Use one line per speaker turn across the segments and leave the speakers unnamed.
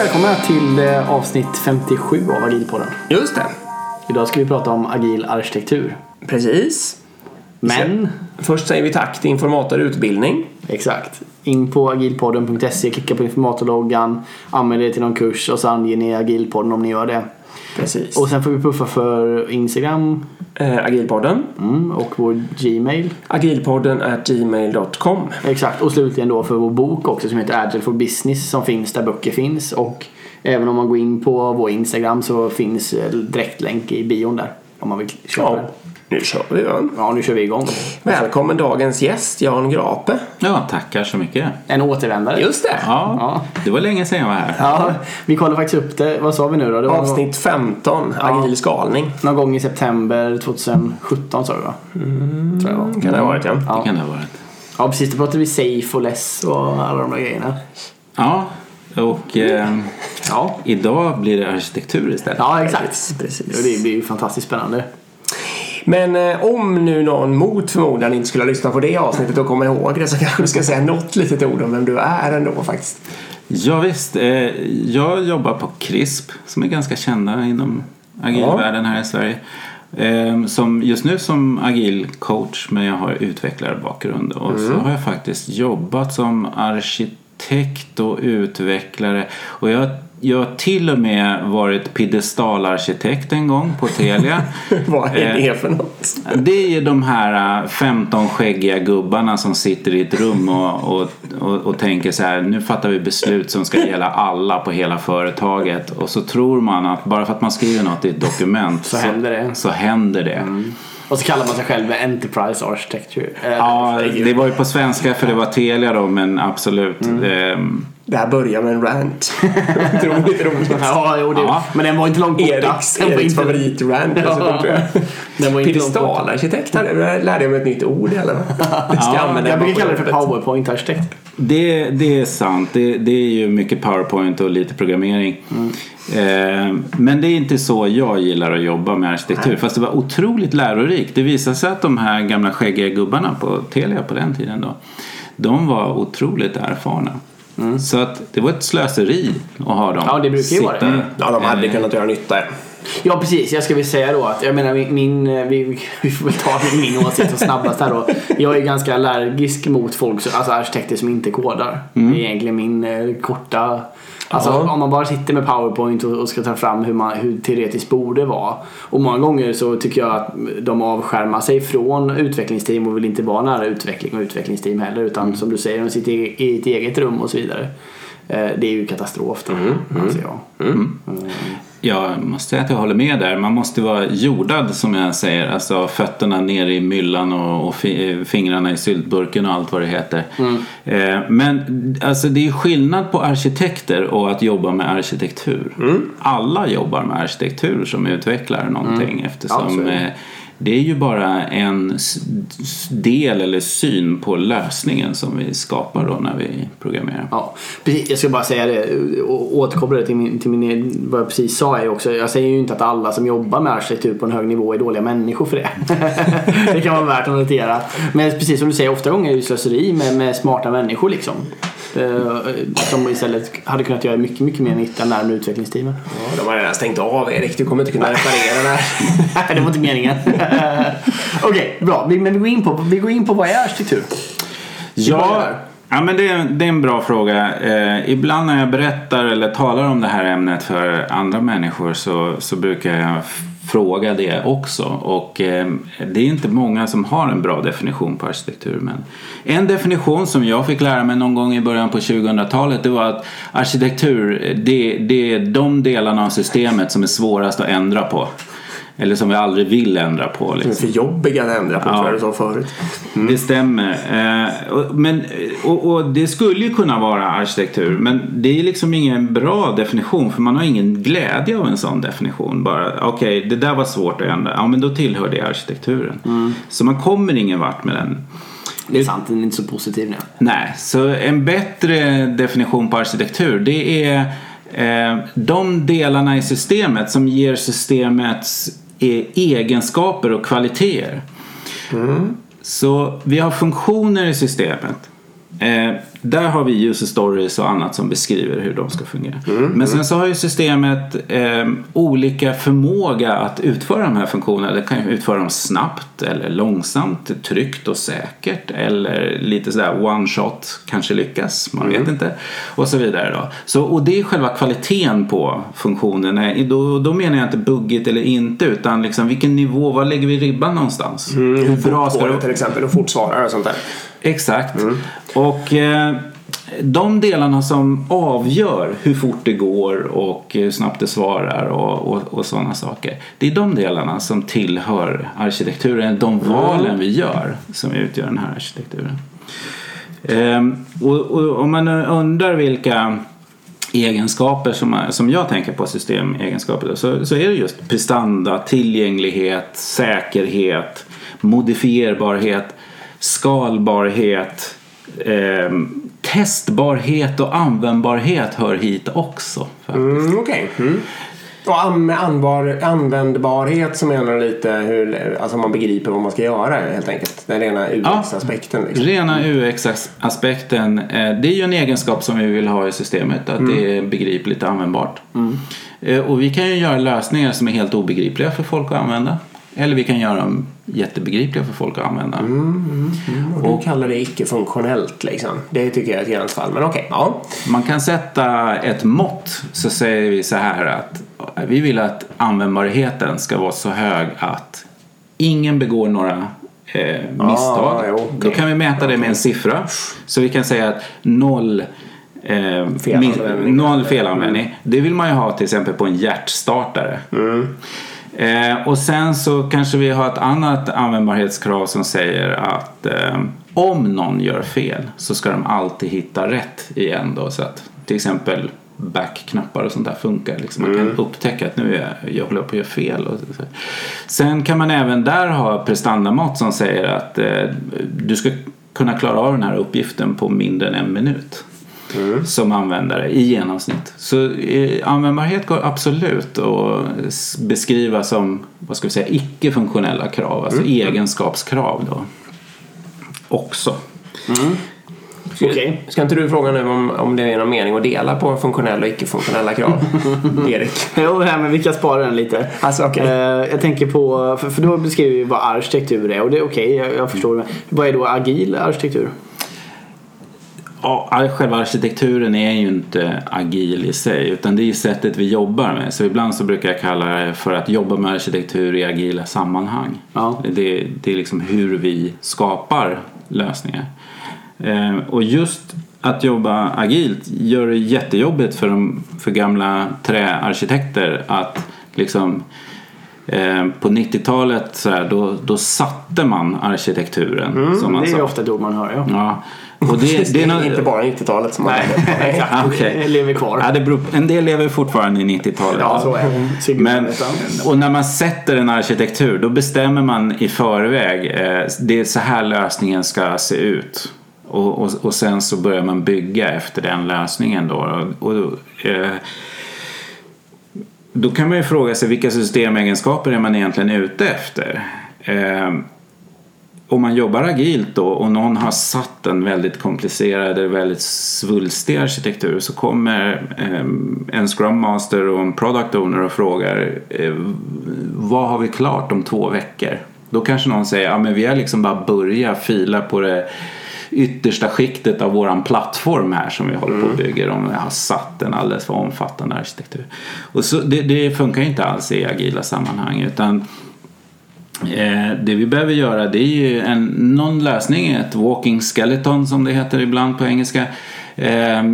Välkomna till eh, avsnitt 57 av Agilpodden.
Just det.
Idag ska vi prata om agil arkitektur.
Precis.
Men,
Först säger vi tack till Informator Utbildning.
exakt. In på agilpodden.se, klicka på informatorloggan, anmäl er till någon kurs och så anger ni agilpodden om ni gör det.
Precis.
Och sen får vi puffa för Instagram
eh, Agilpodden.
mm, och vår Gmail.
Agilpodden at gmail.com.
Exakt. Och slutligen då för vår bok också som heter Agile for Business som finns där böcker finns. Och även om man går in på vår Instagram så finns eh, direktlänk i bion där. Om man vill köpa
Ja,
den.
Nu kör vi va?
Ja, nu kör vi igång.
Välkommen dagens gäst, Jan Grape.
Ja, tackar så mycket.
En återvändare.
Just det.
Ja,
Ja.
det var länge sedan jag var här.
Ja, vi kollade faktiskt upp det. Vad sa vi nu då? Det var
Avsnitt 15, agil skalning.
någon gång i september 2017 sa vi va? Tror jag det var.
Kan det ha varit ja.
Det
Ja.
kan det ha varit.
ja, precis. Då pratade vi safe och less och alla de där grejerna.
Ja, och eh,
Ja,
idag blir det arkitektur istället.
ja exakt.
Precis.
Och det blir ju fantastiskt spännande.
Men eh, om nu någon mot förmodan inte skulle ha lyssnat på det avsnittet och kommer ihåg det så kanske du ska säga något litet ord om vem du är ändå faktiskt.
Ja, visst. Eh, jag jobbar på CRISP som är ganska kända inom agilvärlden här i Sverige. Eh, som just nu som agil coach men jag har utvecklarbakgrund och så har jag faktiskt jobbat som arkitekt och utvecklare och jag jag har till och med varit piedestalarkitekt en gång på Telia.
Vad är
Eh,
det för något?
Det är ju de här äh, 15 skäggiga gubbarna som sitter i ett rum och, och, och, och tänker så här nu fattar vi beslut som ska gälla alla på hela företaget och så tror man att bara för att man skriver något i ett dokument
Så händer det.
Så händer det.
Och så kallar man sig själv Enterprise Architecture. Eh,
Ja, det var ju på svenska för det var Telia då men absolut. ehm,
Det här börjar med en rant. Otroligt roligt.
Ja, jo, det,
Ja.
men den var inte långt borta.
Eriks,
Den var
Eriks
inte-
favoritrant
Ja.
dessutom tror jag.
Den var inte
lärde jag mig ett nytt ord i alla fall. Jag
brukar kalla det för. PowerPoint-arkitekt.
Det, det är sant. Det, det är ju mycket powerpoint och lite programmering. Eh, men det är inte så jag gillar att jobba med arkitektur. Fast det var otroligt lärorikt. Det visade sig att de här gamla skäggiga gubbarna på Telia på den tiden då. De var otroligt erfarna. Så att det var ett slöseri att ha dem.
Ja, det brukar ju vara det.
Ja, de hade
eh,
kunnat göra nytta. ja.
Precis, jag ska väl säga då att jag menar min, min eh, vi, vi får väl ta min åsikt så snabbast här då. Jag är ganska allergisk mot folk, som- alltså arkitekter som inte kodar. Det är egentligen min eh, korta Alltså
Ja.
om man bara sitter med powerpoint och, och ska ta fram hur, man, hur teoretiskt borde vara. Och många gånger så tycker jag att de avskärmar sig från utvecklingsteam och vill inte vara nära utveckling och utvecklingsteam heller. Utan som du säger, de sitter i, i ett eget rum och så vidare. Eh, Det är ju katastrof då, anser jag.
Jag måste säga att jag håller med där. Man måste vara jordad som jag säger. Alltså fötterna ner i myllan och, och fi- fingrarna i syltburken och allt vad det heter. Eh, men alltså det är skillnad på arkitekter och att jobba med arkitektur. Alla jobbar med arkitektur som utvecklar någonting
Ja,
eftersom
är det.
är ju bara en del eller syn på lösningen som vi skapar då när vi programmerar.
Ja, precis. Jag ska bara säga det och återkoppla det till, min, till min, vad jag precis sa är också. Jag säger ju inte att alla som jobbar med arkitektur på en hög nivå är dåliga människor för det. det kan vara värt att notera. Men precis som du säger, ofta gånger är det slöseri med, med smarta människor liksom. Eh, Som istället hade kunnat göra mycket, mycket mer nytta närmare utvecklingsteamen.
Ja, de har redan stängt av Erik. Du kommer inte kunna reparera det här.
Det var inte meningen. Okej, bra. Vi- Men vi går, in på, vi går in på vad är arkitektur?
Ja, ja men det, är- det är en bra fråga. Eh, ibland när jag berättar eller talar om det här ämnet för andra människor så, så brukar jag fråga det också. Och eh, det är inte många som har en bra definition på arkitektur. Men en definition som jag fick lära mig någon gång i början på 2000-talet det var att arkitektur det, det är de delarna av systemet som är svårast att ändra på. Eller som vi aldrig vill ändra på.
De är
Liksom.
för jobbiga att ändra på
Ja.
tror jag du sa förut.
Det stämmer. Eh, men, och, och det skulle ju kunna vara arkitektur men det är liksom ingen bra definition för man har ingen glädje av en sån definition. Bara okej, det där var svårt att ändra. Ja, men då tillhör det arkitekturen. Så man kommer ingen vart med den.
Det är sant, den är inte så positiv nu.
Nej, så en bättre definition på arkitektur det är eh, de delarna i systemet som ger systemets egenskaper och kvaliteter. Så vi har funktioner i systemet. Där har vi user stories och annat som beskriver hur de ska fungera. Men sen så har ju systemet eh, olika förmåga att utföra de här funktionerna. Det kan ju utföra dem snabbt eller långsamt, tryggt och säkert eller lite sådär one shot, kanske lyckas, man vet inte. Och så vidare då. Så, och det är själva kvaliteten på funktionen. Då, då menar jag inte buggigt eller inte utan liksom vilken nivå, var lägger vi ribban någonstans?
Hur
bra ska det
till exempel? Hur fort svarar och sånt där?
Exakt. Och eh, de delarna som avgör hur fort det går och hur snabbt det svarar och, och, och sådana saker. Det är de delarna som tillhör arkitekturen, de valen vi gör som utgör den här arkitekturen. Ehm, och, och om man undrar vilka egenskaper som, som jag tänker på systemegenskaper så, så är det just prestanda, tillgänglighet, säkerhet, modifierbarhet, skalbarhet, eh, testbarhet och användbarhet hör hit också.
Mm, Okej. Mm. Och an- med anvar, användbarhet så menar du lite hur alltså man begriper vad man ska göra helt enkelt. Den rena UX-aspekten. Liksom.
Rena UX-aspekten, eh, det är ju en egenskap som vi vill ha i systemet, att det är begripligt och användbart. Eh, Och vi kan ju göra lösningar som är helt obegripliga för folk att använda. Eller vi kan göra dem jättebegripliga för folk att använda.
Och du kallar det icke-funktionellt liksom. Det tycker jag är ett gränsfall. Men okej, ja.
Man kan sätta ett mått så säger vi så här att vi vill att användbarheten ska vara så hög att ingen begår några eh, misstag.
jo,
Då
okej.
kan vi mäta det med en siffra. Så vi kan säga att noll Eh,
Felanvändning.
noll felanvändning. Det vill man ju ha till exempel på en hjärtstartare. Eh, och sen så kanske vi har ett annat användbarhetskrav som säger att eh, om någon gör fel så ska de alltid hitta rätt igen då. Så att till exempel backknappar och sånt där funkar. Liksom man kan upptäcka att nu är jag, jag håller på att göra fel. Sen kan man även där ha prestandamått som säger att eh, du ska kunna klara av den här uppgiften på mindre än en minut som användare i genomsnitt. Så eh, användbarhet går absolut att beskriva som vad ska vi säga, icke-funktionella krav, alltså egenskapskrav då. Också.
Okej.
Ska inte du fråga nu om, om det är någon mening att dela på funktionella och icke-funktionella krav? Erik.
Jo, nej, men vi kan spara den lite.
Alltså, okej.
Eh, jag tänker på, för, för då beskriver vi vad arkitektur är och det är okej, jag, jag förstår. Men vad är då agil arkitektur?
Själva arkitekturen är ju inte agil i sig utan det är ju sättet vi jobbar med. Så ibland så brukar jag kalla det för att jobba med arkitektur i agila sammanhang.
Ja.
Det, det är liksom hur vi skapar lösningar. Eh, och just att jobba agilt gör det jättejobbigt för, de, för gamla träarkitekter att liksom eh, på 90-talet så här, då, då satte man arkitekturen som man
det är
sa.
ofta ord man hör, ja.
Ja. Och det, det är nå-
inte bara 90-talet som man
exakt.
Ah.
Det lever kvar.
Ja, det beror, en del lever fortfarande i 90-talet.
Ja, så är det. Sigmund
Men, och när man sätter en arkitektur då bestämmer man i förväg eh, det är så här lösningen ska se ut. Och, och, och sen så börjar man bygga efter den lösningen då. Och, och, eh, då kan man ju fråga sig vilka systemegenskaper är man egentligen ute efter? Eh, om man jobbar agilt då och någon har satt en väldigt komplicerad eller väldigt svulstig arkitektur så kommer eh, en Scrum Master och en Product Owner och frågar eh, vad har vi klart om två veckor? Då kanske någon säger ja men vi har liksom bara börjat fila på det yttersta skiktet av våran plattform här som vi håller på och bygger om vi har satt en alldeles för omfattande arkitektur. Och så, det, det funkar inte alls i agila sammanhang utan Eh, det vi behöver göra det är ju en, någon lösning, ett walking skeleton som det heter ibland på engelska. Eh,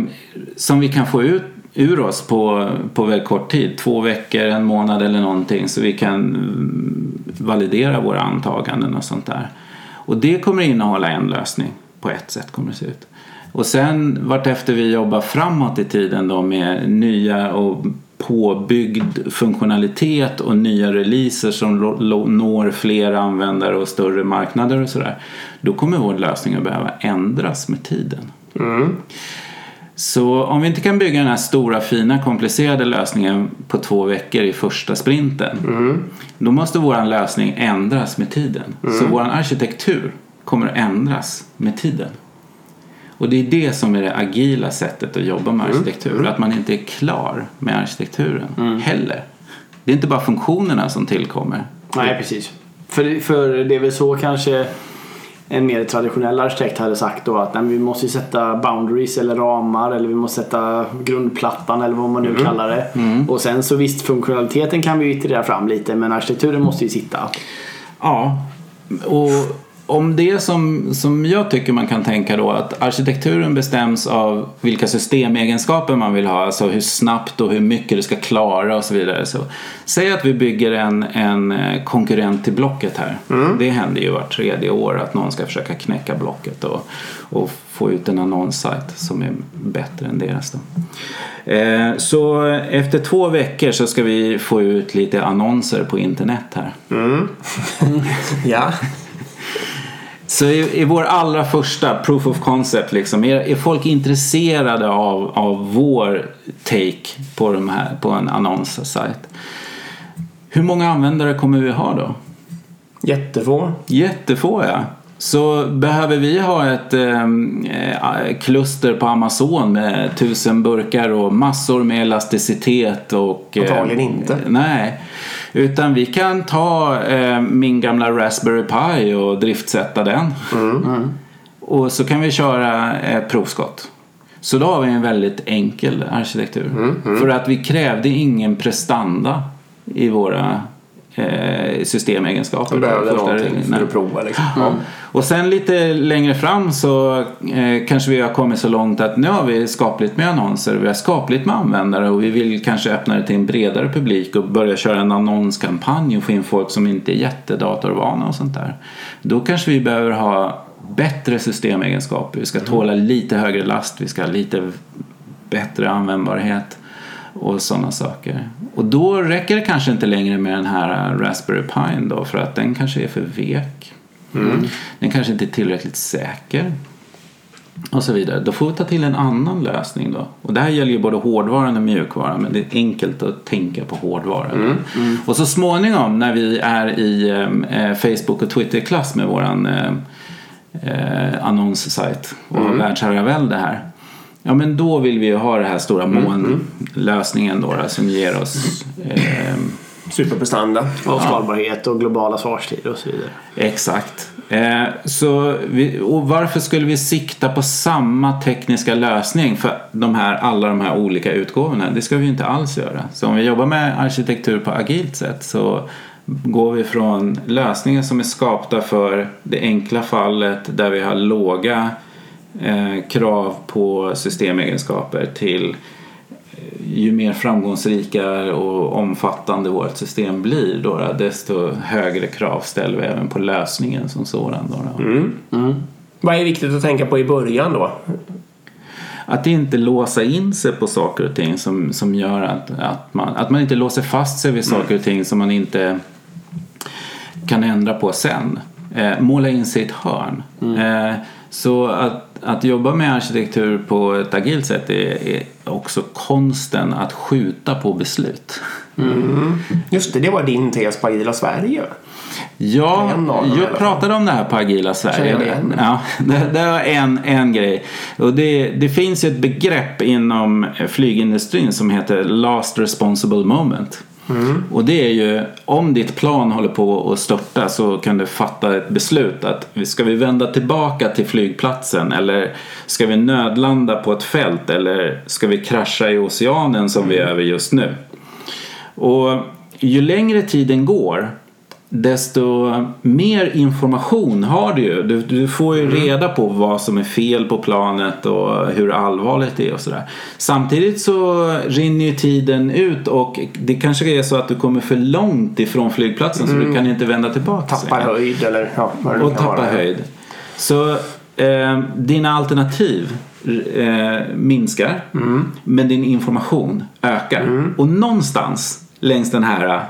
som vi kan få ut ur oss på, på väldigt kort tid. Två veckor, en månad eller någonting. Så vi kan mm, validera våra antaganden och sånt där. Och det kommer innehålla en lösning. På ett sätt kommer det se ut. Och sen vartefter vi jobbar framåt i tiden då med nya och påbyggd funktionalitet och nya releaser som når fler användare och större marknader och sådär. Då kommer vår lösning att behöva ändras med tiden. Så om vi inte kan bygga den här stora fina komplicerade lösningen på två veckor i första sprinten. Då måste vår lösning ändras med tiden. Så vår arkitektur kommer att ändras med tiden. Och det är det som är det agila sättet att jobba med arkitektur. Att man inte är klar med arkitekturen heller. Det är inte bara funktionerna som tillkommer.
Nej, precis. För, för det är väl så kanske en mer traditionell arkitekt hade sagt då att nej, vi måste sätta boundaries eller ramar eller vi måste sätta grundplattan eller vad man nu kallar det. Och sen så visst funktionaliteten kan vi ju iterera fram lite men arkitekturen måste ju sitta.
Ja, och om det som, som jag tycker man kan tänka då att arkitekturen bestäms av vilka systemegenskaper man vill ha, alltså hur snabbt och hur mycket det ska klara och så vidare. Så, säg att vi bygger en, en eh, konkurrent till Blocket här. Det händer ju vart tredje år att någon ska försöka knäcka Blocket och, och få ut en annonssajt som är bättre än deras. Då. Eh, så efter två veckor så ska vi få ut lite annonser på internet här.
Ja.
Så i, i vår allra första proof of concept, liksom, är, är folk intresserade av, av vår take på, de här, på en annonssajt? Hur många användare kommer vi ha då?
Jättefå.
Jättefå ja. Så behöver vi ha ett ehm, eh, kluster på Amazon med tusen burkar och massor med elasticitet och... eh,
Antagligen inte.
Nej. Utan vi kan ta eh, min gamla Raspberry Pi och driftsätta den. Och så kan vi köra ett provskott. Så då har vi en väldigt enkel arkitektur. För att vi krävde ingen prestanda i våra eh, systemegenskaper.
Du behövde
Första-
någonting för att prova liksom. Ja.
Och sen lite längre fram så eh, kanske vi har kommit så långt att nu har vi skapligt med annonser, vi har skapligt med användare och vi vill kanske öppna det till en bredare publik och börja köra en annonskampanj och få in folk som inte är jättedatorvana och sånt där. Då kanske vi behöver ha bättre systemegenskaper, vi ska tåla lite högre last, vi ska ha lite bättre användbarhet och sådana saker. Och då räcker det kanske inte längre med den här Raspberry Pi då för att den kanske är för vek. Den kanske inte är tillräckligt säker. Och så vidare. Då får vi ta till en annan lösning då. Och det här gäller ju både hårdvaran och mjukvaran men det är enkelt att tänka på hårdvaran. Och så småningom när vi är i eh, Facebook och Twitter-klass med våran eh, eh, annonssajt och har världsherravälde här. Ja men då vill vi ju ha den här stora molnlösningen då, då som ger oss eh,
Superprestanda.
Och skalbarhet och globala svarstider och så vidare.
Exakt. Eh, så vi, och varför skulle vi sikta på samma tekniska lösning för de här, alla de här olika utgåvorna? Det ska vi inte alls göra. Så om vi jobbar med arkitektur på agilt sätt så går vi från lösningar som är skapta för det enkla fallet där vi har låga eh, krav på systemegenskaper till ju mer framgångsrika och omfattande vårt system blir då, desto högre krav ställer vi även på lösningen som sådan. Då, då.
Vad är viktigt att tänka på i början då?
Att inte låsa in sig på saker och ting som, som gör att, att, man, att man inte låser fast sig vid saker och ting som man inte kan ändra på sen. Eh, måla in sig i ett hörn. Eh, så att, att jobba med arkitektur på ett agilt sätt är, är också konsten att skjuta på beslut.
Just det, det var din tes på Agila Sverige.
Ja, jag pratade om det här på Agila Sverige. Ja, det, det var en, en grej. Och det, det finns ett begrepp inom flygindustrin som heter last responsible moment.
Mm.
Och det är ju om ditt plan håller på att störta så kan du fatta ett beslut att ska vi vända tillbaka till flygplatsen eller ska vi nödlanda på ett fält eller ska vi krascha i oceanen som vi är över just nu. Och ju längre tiden går desto mer information har du ju. Du, du får ju reda på vad som är fel på planet och hur allvarligt det är och sådär. Samtidigt så rinner ju tiden ut och det kanske är så att du kommer för långt ifrån flygplatsen så du kan inte vända tillbaka.
Tappar
längre.
höjd eller ja, vad det
Och
kan
tappa
vara.
höjd. Så eh, dina alternativ eh, minskar men din information ökar. Och någonstans längs den här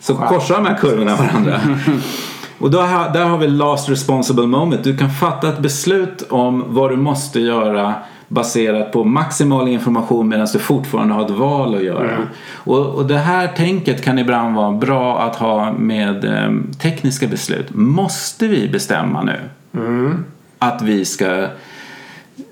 så korsar de här kurvorna varandra. Och då, där har vi last responsible moment. Du kan fatta ett beslut om vad du måste göra baserat på maximal information medan du fortfarande har ett val att göra. Och, och det här tänket kan ibland vara bra att ha med eh, tekniska beslut. Måste vi bestämma nu att vi ska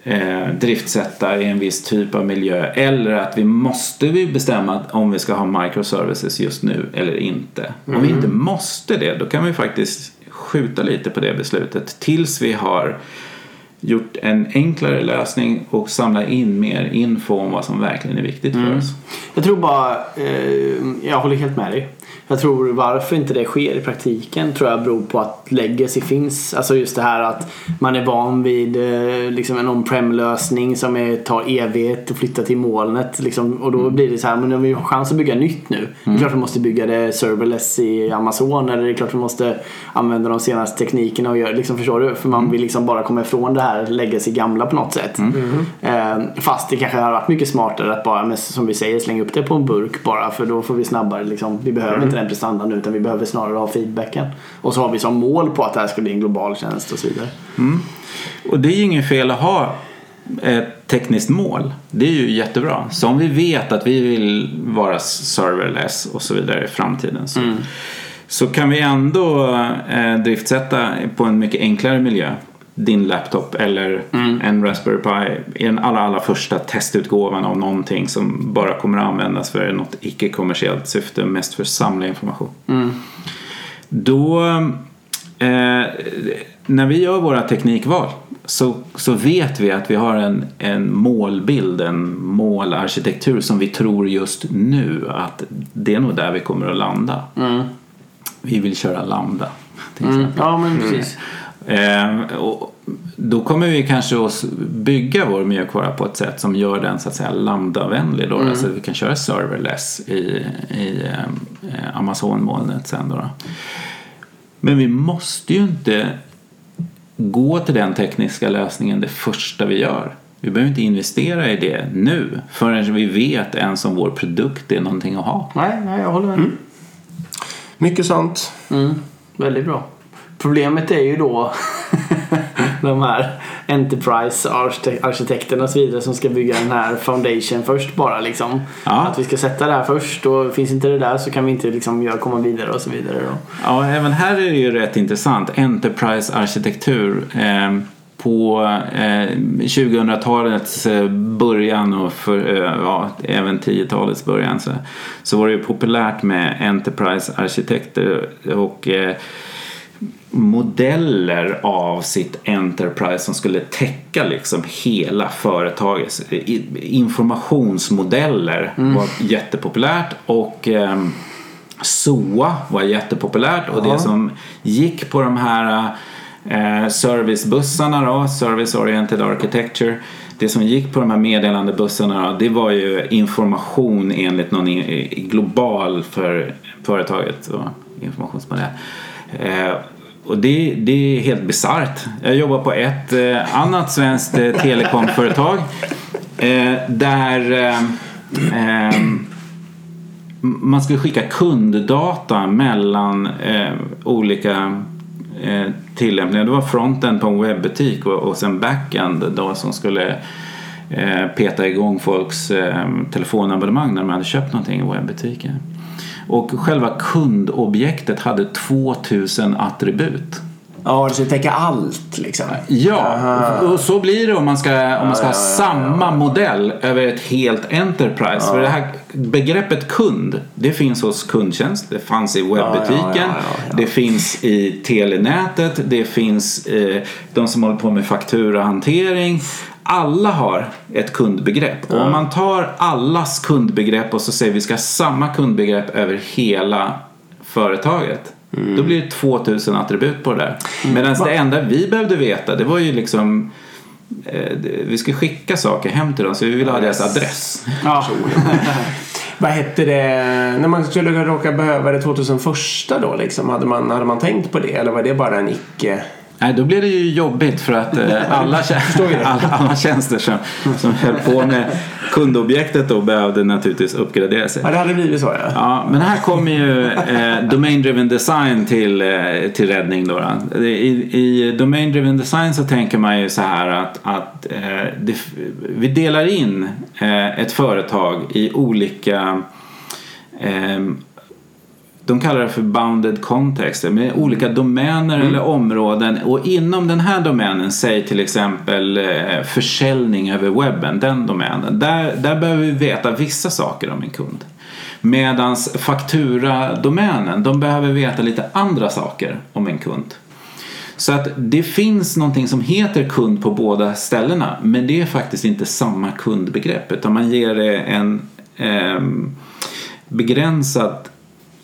eh, driftsätta i en viss typ av miljö eller att vi måste vi bestämma om vi ska ha microservices just nu eller inte. Om vi inte måste det då kan vi faktiskt skjuta lite på det beslutet tills vi har gjort en enklare lösning och samla in mer info om vad som verkligen är viktigt för oss.
Jag tror bara, eh, jag håller helt med dig. Jag tror varför inte det sker i praktiken tror jag beror på att legacy finns. Alltså just det här att man är van vid eh, liksom en on-prem lösning som är, tar evighet att flytta till molnet. Liksom, och då blir det så här, men om vi har chans att bygga nytt nu. Det är klart vi måste bygga det serverless i Amazon eller det är klart vi måste använda de senaste teknikerna och göra, liksom, förstår du? För man vill liksom bara komma ifrån det här legacy gamla på något sätt. Eh, fast det kanske hade varit mycket smartare att bara, som vi säger, slänga upp det på en burk bara för då får vi snabbare liksom, vi behöver inte den prestandan nu utan vi behöver snarare ha feedbacken. Och så har vi som mål på att det här ska bli en global tjänst och så vidare.
Och det är ju inget fel att ha ett tekniskt mål. Det är ju jättebra. Så om vi vet att vi vill vara serverless och så vidare i framtiden så, så kan vi ändå eh, driftsätta på en mycket enklare miljö. Din laptop eller en Raspberry Pi i den allra, allra första testutgåvan av någonting som bara kommer att användas för något icke-kommersiellt syfte, mest för att samla information. Då, eh, när vi gör våra teknikval så, så vet vi att vi har en, en målbild, en målarkitektur som vi tror just nu att det är nog där vi kommer att landa. Vi vill köra lambda exempel.
Ja men precis.
Eh, och då kommer vi kanske att bygga vår mjukvara på ett sätt som gör den så att säga lambda-vänlig då, så att vi kan köra serverless i, i eh, Amazon-molnet sen då, då. Men vi måste ju inte gå till den tekniska lösningen det första vi gör. Vi behöver inte investera i det nu förrän vi vet ens om vår produkt är någonting att ha.
Nej, nej, jag håller med.
Mycket sant.
Mm, väldigt bra. Problemet är ju då de här Enterprise-arkitekterna och så vidare som ska bygga den här foundation först bara liksom.
Ja.
Att vi ska sätta det här först och finns inte det där så kan vi inte liksom göra, komma vidare och så vidare då.
Ja, även här är det ju rätt intressant. Enterprise-arkitektur. Eh, på eh, 2000-talets eh, början och för, eh, ja, även 10-talets början så, så var det ju populärt med Enterprise-arkitekter och eh, modeller av sitt Enterprise som skulle täcka liksom hela företaget. I- Informationsmodeller var jättepopulärt och ehm, SOA var jättepopulärt och det som gick på de här eh, servicebussarna då, Service Oriented Architecture det som gick på de här meddelandebussarna då, det var ju information enligt någon global för företaget informationsmodell. Eh, och det, det är helt bisarrt. Jag jobbar på ett eh, annat svenskt eh, telekomföretag eh, där eh, eh, man skulle skicka kunddata mellan eh, olika eh, tillämpningar. Det var fronten på en webbutik och, och sen backend då som skulle eh, peta igång folks eh, telefonabonnemang när de hade köpt någonting i webbutiken. Och själva kundobjektet hade 2000 attribut.
Ja, det ska täcka allt liksom.
Ja, och så blir det om man ska, om man ska ha samma modell över ett helt Enterprise. För det här begreppet kund, det finns hos kundtjänst, det fanns i webbutiken,
ja, ja, ja, ja.
det finns i telenätet, det finns eh, de som håller på med fakturahantering. Alla har ett kundbegrepp. Och om man tar allas kundbegrepp och så säger vi ska ha samma kundbegrepp över hela företaget. Då blir det 2000 attribut på det där. Medan det enda vi behövde veta det var ju liksom eh, vi skulle skicka saker hem till dem så vi ville ha deras adress.
Ja.
Vad hette det, när man skulle råka behöva det 2001 då liksom, hade man, hade man tänkt på det eller var det bara en icke?
Nej, då blev det ju jobbigt för att eh, alla, alla, alla tjänster som, som höll på med kundobjektet då behövde naturligtvis uppgradera sig.
Ja, det hade blivit så ja.
Ja, men här kommer ju eh, Domain Driven Design till, eh, till räddning. Då, då. I, I Domain Driven Design så tänker man ju så här att, att eh, det, vi delar in eh, ett företag i olika eh, de kallar det för bounded context med olika domäner eller områden och inom den här domänen, säg till exempel eh, försäljning över webben, den domänen, där, där behöver vi veta vissa saker om en kund. Medans faktura-domänen, de behöver veta lite andra saker om en kund. Så att det finns någonting som heter kund på båda ställena men det är faktiskt inte samma kundbegrepp utan man ger det en eh, begränsad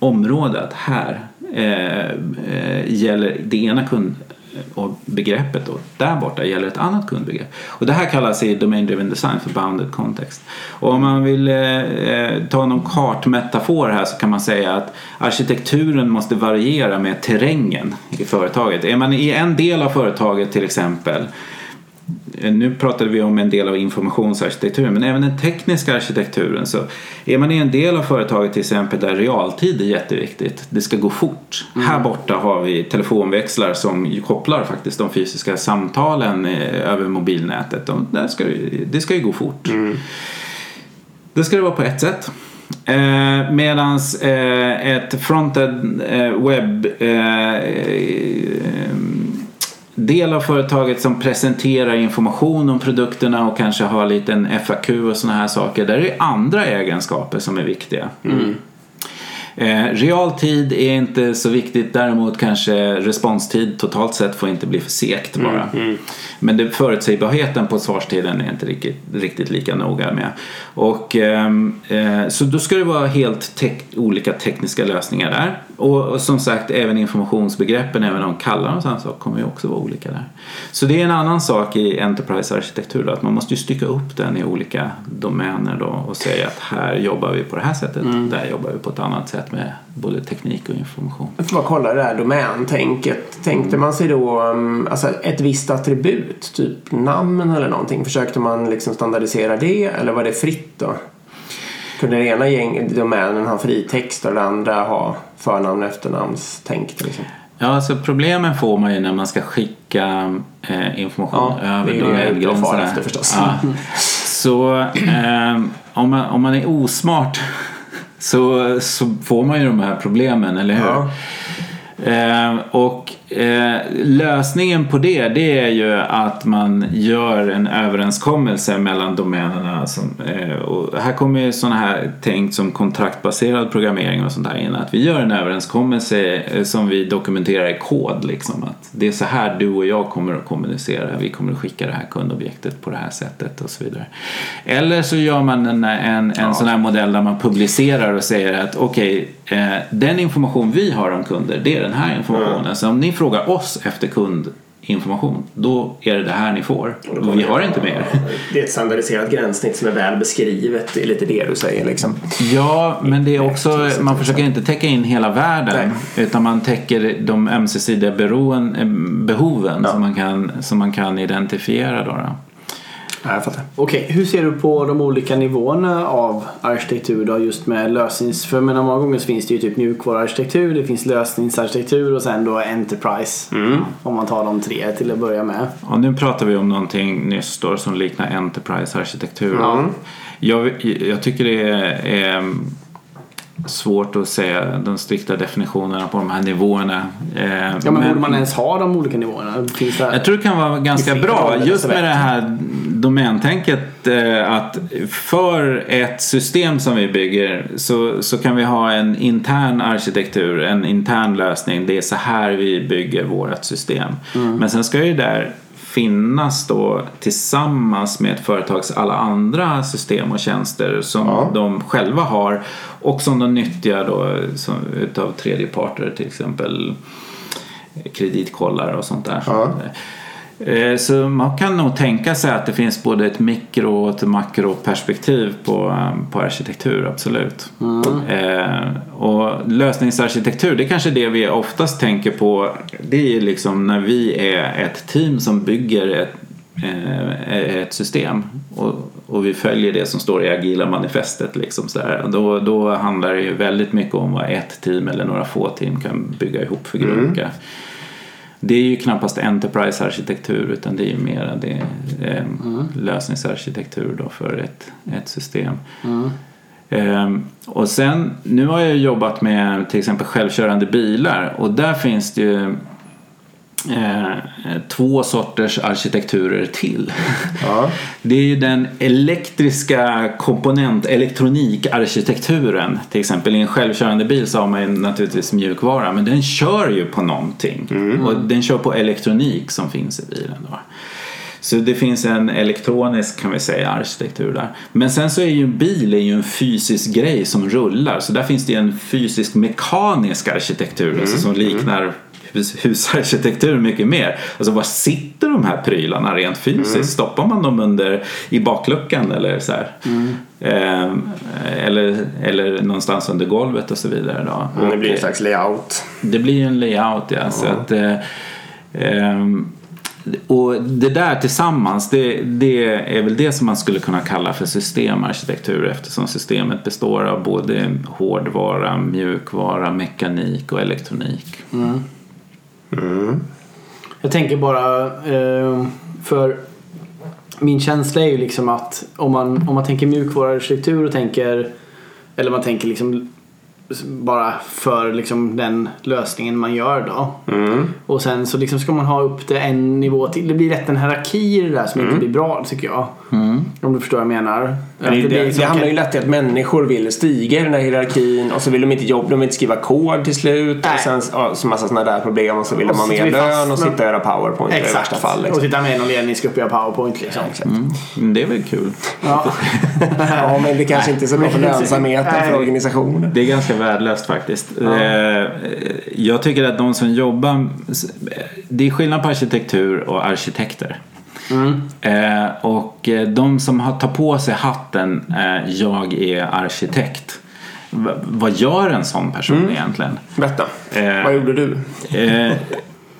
område att här eh, eh, gäller det ena kund och begreppet och där borta gäller ett annat kundbegrepp. Och det här kallas i Domain Driven Design för bounded context. Och om man vill eh, eh, ta någon kartmetafor här så kan man säga att arkitekturen måste variera med terrängen i företaget. Är man i en del av företaget till exempel nu pratade vi om en del av informationsarkitekturen men även den tekniska arkitekturen så är man i en del av företaget till exempel där realtid är jätteviktigt. Det ska gå fort. Mm. Här borta har vi telefonväxlar som kopplar faktiskt de fysiska samtalen eh, över mobilnätet. Och där ska det, det ska ju gå fort. Mm. Det ska det vara på ett sätt. Eh, Medan eh, ett frontend eh, webb eh, del av företaget som presenterar information om produkterna och kanske har en liten FAQ och sådana här saker. Där är det andra egenskaper som är viktiga. Mm. Eh, realtid är inte så viktigt, däremot kanske responstid totalt sett får inte bli för segt bara. Mm, mm. Men det, förutsägbarheten på svarstiden är inte riktigt, riktigt lika noga med. Och, ehm, eh, så då ska det vara helt tek olika tekniska lösningar där. Och, och, som sagt även informationsbegreppen, även om de kallar dem så kommer ju också vara olika där. Så det är en annan sak i Enterprise-arkitektur att man måste ju stycka upp den i olika domäner då och säga att här jobbar vi på det här sättet, mm. där jobbar vi på ett annat sätt med både teknik och information.
Jag får bara kolla det här domäntänket. Tänkte man sig då um, alltså ett visst attribut, typ namn eller någonting? Försökte man liksom standardisera det eller var det fritt då? Kunde den ena gäng, domänen ha fri text och den andra ha förnamn och efternamnstänk till exempel?
Ja, alltså problemen får man ju när man ska skicka eh, information
ja, över domängränserna. Det är efter förstås. Ja.
Så eh, om, man, om man är osmart så, så får man ju de här problemen, eller hur? Ja. Eh, och Eh, lösningen på det, det är ju att man gör en överenskommelse mellan domänerna. Som, eh, och här kommer ju sådana här tänkt som kontraktbaserad programmering och sånt där in. Att vi gör en överenskommelse eh, som vi dokumenterar i kod. Liksom, att det är så här du och jag kommer att kommunicera. Vi kommer att skicka det här kundobjektet på det här sättet och så vidare. Eller så gör man en, en, en ja. sån här modell där man publicerar och säger att okej, okay, eh, den information vi har om kunder, det är den här informationen. Så om ni frågar oss efter kundinformation, då är det det här ni får. Vi har inte mer.
Det är ett standardiserat gränssnitt som är väl beskrivet. Det är lite det du säger liksom.
Ja, men det är också, man försöker inte täcka in hela världen. Nej. Utan man täcker de ömsesidiga behoven ja. som, man kan, som man kan identifiera. Då, då.
Ja, jag fattar. Okej, hur ser du på de olika nivåerna av arkitektur då just med lösnings... För menar, många gånger så finns det ju typ mjukvaruarkitektur, det finns lösningsarkitektur och sen då Enterprise. Mm. Om man tar de tre till att börja med.
Och nu pratar vi om någonting nyss då som liknar Enterprise-arkitektur. Mm. Jag, jag tycker det är, är svårt att säga de strikta definitionerna på de här nivåerna.
Eh, ja, men, men borde man ens ha de olika nivåerna? Finns
det jag tror det kan vara ganska bra just med det här domäntänket eh, att för ett system som vi bygger så, så kan vi ha en intern arkitektur, en intern lösning. Det är så här vi bygger vårt system. Mm. Men sen ska ju där finnas då tillsammans med ett företags alla andra system och tjänster som ja. de själva har och som de nyttjar då som, utav tredjeparter till exempel kreditkollare och sånt där. Ja. Eh, så man kan nog tänka sig att det finns både ett mikro och ett makroperspektiv på, på arkitektur, absolut. Mm. Eh, och lösningsarkitektur, det är kanske det vi oftast tänker på. Det är liksom när vi är ett team som bygger ett, eh, ett system och, och vi följer det som står i agila manifestet. Liksom så där. Då, då handlar det ju väldigt mycket om vad ett team eller några få team kan bygga ihop för grunka. Mm det är ju knappast Enterprise-arkitektur utan det är ju mera det, eh, mm. lösningsarkitektur då för ett, ett system. Mm. Ehm, och sen, nu har jag jobbat med till exempel självkörande bilar och där finns det ju eh, två sorters arkitekturer till.
Ja.
Det är ju den elektriska komponent, elektronikarkitekturen. Till exempel i en självkörande bil så har man ju naturligtvis mjukvara men den kör ju på någonting. Och den kör på elektronik som finns i bilen. Då. Så det finns en elektronisk kan vi säga arkitektur där. Men sen så är ju en bil är ju en fysisk grej som rullar. Så där finns det en fysisk mekanisk arkitektur alltså som liknar hus- husarkitektur mycket mer. Alltså var sitter de här prylarna rent fysiskt? Stoppar man dem under i bakluckan eller så här? Ehm, eller, eller någonstans under golvet och så vidare. Då.
Det blir en slags layout.
det blir en layout ja. Så att, eh, ehm, och det där tillsammans det, det är väl det som man skulle kunna kalla för systemarkitektur eftersom systemet består av både hårdvara, mjukvara, mekanik och elektronik. Mm.
Jag tänker bara eh, för min känsla är ju liksom att om man, om man tänker mjukvaruarkitektur och tänker eller man tänker liksom bara för liksom den lösningen man gör då. Och sen så liksom ska man ha upp det en nivå till. Det blir rätt en hierarki i det där som inte blir bra tycker jag. Om du förstår vad jag menar.
Det, det, det,
liksom-
handlar ju lätt i att människor vill stiga i den här hierarkin och så vill de inte jobba, de vill inte skriva kod till slut.
Nej.
Och sen ja, så massa sådana där problem och så vill
Och
de ha mer lön och sitta och göra powerpoint i värsta fall.
Och
Liksom.
sitta med i någon ledningsgrupp och göra powerpoint liksom.
Men det är väl kul.
Ja.
Ja, men det kanske inte är så bra för
Nej.
lönsamheten för organisationen.
Det är ganska värdelöst faktiskt. Eh, Jag tycker att de som jobbar... Det är skillnad på arkitektur och arkitekter. Eh, Och eh, de som tar på sig hatten jag är arkitekt. Vad gör en sån person egentligen?
Berätta,
Eh,
vad gjorde du?
Eh,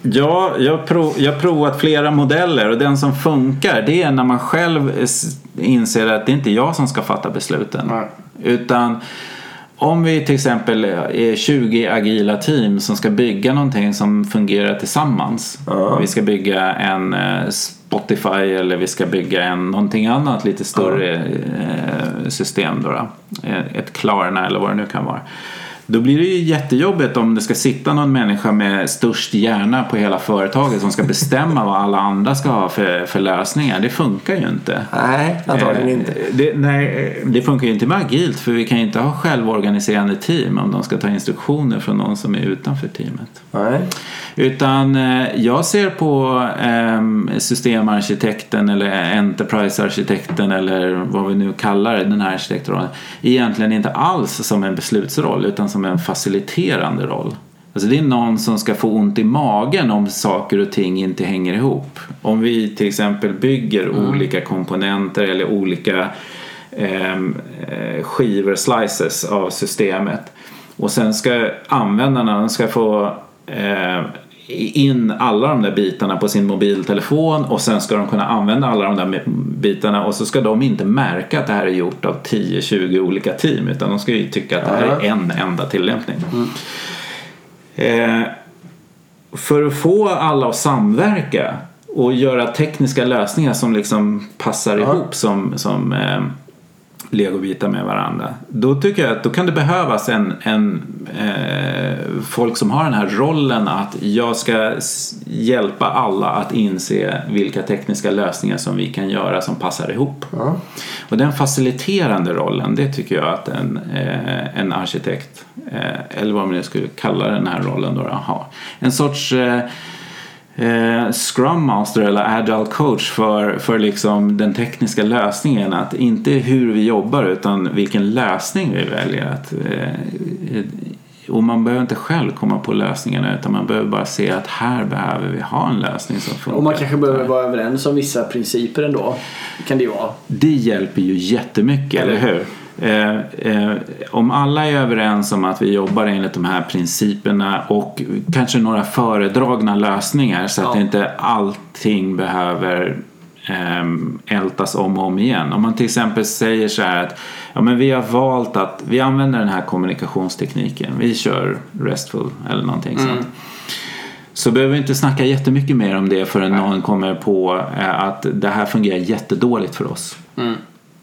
ja, jag, prov, jag har provat flera modeller och den som funkar det är när man själv inser att det är inte jag som ska fatta besluten.
Nej.
Utan om vi till exempel är 20 agila team som ska bygga någonting som fungerar tillsammans.
Ja.
Vi ska bygga en eh, Spotify eller vi ska bygga en, någonting annat lite större eh, system. Då, då. Eh, Ett Klarna eller vad det nu kan vara. Då blir det ju jättejobbigt om det ska sitta någon människa med störst hjärna på hela företaget som ska bestämma vad alla andra ska ha för, för lösningar. Det funkar ju inte.
Nej, antagligen
Eh,
inte.
Det, nej, det funkar ju inte med agilt för vi kan ju inte ha självorganiserande team om de ska ta instruktioner från någon som är utanför teamet.
Nej.
Utan eh, jag ser på eh, systemarkitekten eller enterprise-arkitekten eller vad vi nu kallar den här arkitektrollen egentligen inte alls som en beslutsroll utan som en faciliterande roll. Alltså det är någon som ska få ont i magen om saker och ting inte hänger ihop. Om vi till exempel bygger olika komponenter eller olika ehm, eh, skivor, slices av systemet och sen ska användarna ska få eh, in alla de där bitarna på sin mobiltelefon och sen ska de kunna använda alla de där bitarna och så ska de inte märka att det här är gjort av 10-20 olika team utan de ska ju tycka att det här är en enda tillämpning. Eh, för att få alla att samverka och göra tekniska lösningar som liksom passar ihop som, som eh, legobitar med varandra. Då tycker jag att då kan det behövas en, en eh, folk som har den här rollen att jag ska hjälpa alla att inse vilka tekniska lösningar som vi kan göra som passar ihop.
Ja.
Och den faciliterande rollen, det tycker jag att en, eh, en arkitekt, eh, eller vad man nu skulle kalla den här rollen då, har. En sorts eh, Scrum Master eller Agile Coach för, för liksom den tekniska lösningen. Att inte hur vi jobbar utan vilken lösning vi väljer. Att, eh, och man behöver inte själv komma på lösningarna utan man behöver bara se att här behöver vi ha en lösning som funkar.
Och man kanske behöver vara överens om vissa principer ändå. Kan det vara.
Det hjälper ju jättemycket, eller hur? Eh, eh, om alla är överens om att vi jobbar enligt de här principerna och kanske några föredragna lösningar så att
Ja.
inte allting behöver eh, ältas om och om igen. Om man till exempel säger så här att ja, men vi har valt att vi använder den här kommunikationstekniken. Vi kör RESTful eller någonting sånt. Så behöver vi inte snacka jättemycket mer om det förrän någon kommer på eh, att det här fungerar jättedåligt för oss.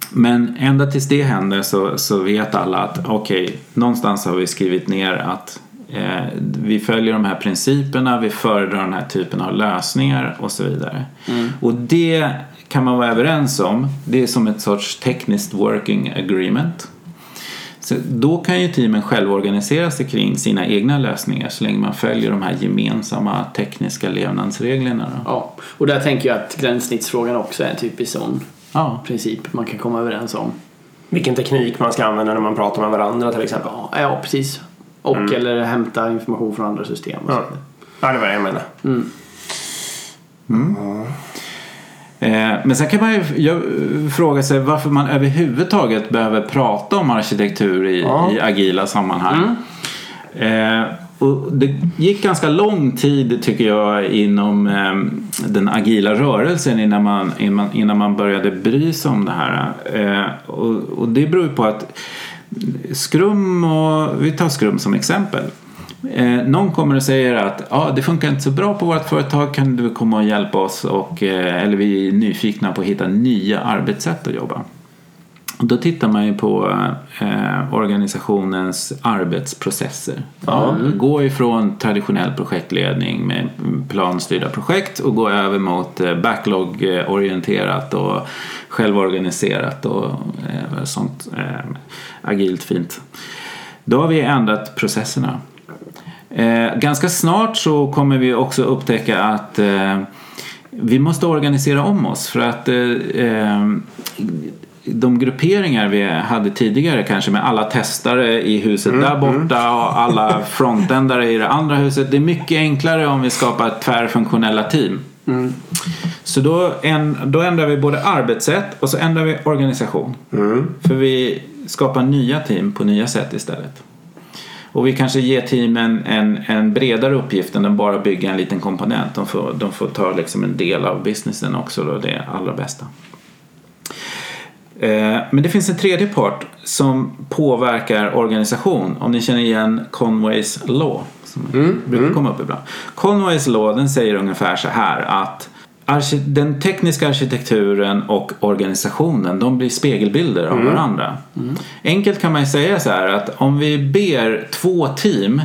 Men ända tills det händer så, så vet alla att okej, okay, någonstans har vi skrivit ner att eh, vi följer de här principerna, vi föredrar den här typen av lösningar och så vidare. Mm. Och det kan man vara överens om. Det är som ett sorts tekniskt working agreement. Så då kan ju teamen själv organisera sig kring sina egna lösningar så länge man följer de här gemensamma tekniska levnadsreglerna. Då.
Ja, och där tänker jag att gränssnittsfrågan också är en typisk sån ja. princip man kan komma överens om.
Vilken teknik man ska använda när man pratar med varandra till exempel.
Ja, ja precis. Och mm. eller hämta information från andra system. Och
ja. ja, det var det jag menade. Mm.
Mm. Eh, men sen kan man ju fråga sig varför man överhuvudtaget behöver prata om arkitektur i, ja. i agila sammanhang. Mm. Eh, och det gick ganska lång tid tycker jag inom eh, den agila rörelsen innan man, innan man började bry sig om det här. Eh, och, och det beror ju på att Skrum och vi tar Skrum som exempel. Eh, någon kommer och säger att ah, det funkar inte så bra på vårt företag, kan du komma och hjälpa oss? Och, eh, eller vi är nyfikna på att hitta nya arbetssätt att jobba. Då tittar man ju på eh, organisationens arbetsprocesser. Ja. Gå ifrån traditionell projektledning med planstyrda projekt och gå över mot eh, backlog-orienterat och självorganiserat och eh, sånt eh, agilt fint. Då har vi ändrat processerna. Eh, ganska snart så kommer vi också upptäcka att eh, vi måste organisera om oss för att eh de grupperingar vi hade tidigare kanske med alla testare i huset mm, där borta mm. och alla frontändare i det andra huset. Det är mycket enklare om vi skapar tvärfunktionella team. Mm. Så då, en, då ändrar vi både arbetssätt och så ändrar vi organisation. Mm. För vi skapar nya team på nya sätt istället. Och vi kanske ger teamen en, en bredare uppgift än att bara bygga en liten komponent. De får, de får ta liksom en del av businessen också, då, det allra bästa. Eh, men det finns en tredje part som påverkar organisation. Om ni känner igen Conways Law. Som mm, brukar mm. komma upp ibland. Conways Law den säger ungefär så här att den tekniska arkitekturen och organisationen de blir spegelbilder av mm. varandra. Mm. Enkelt kan man säga så här att om vi ber två team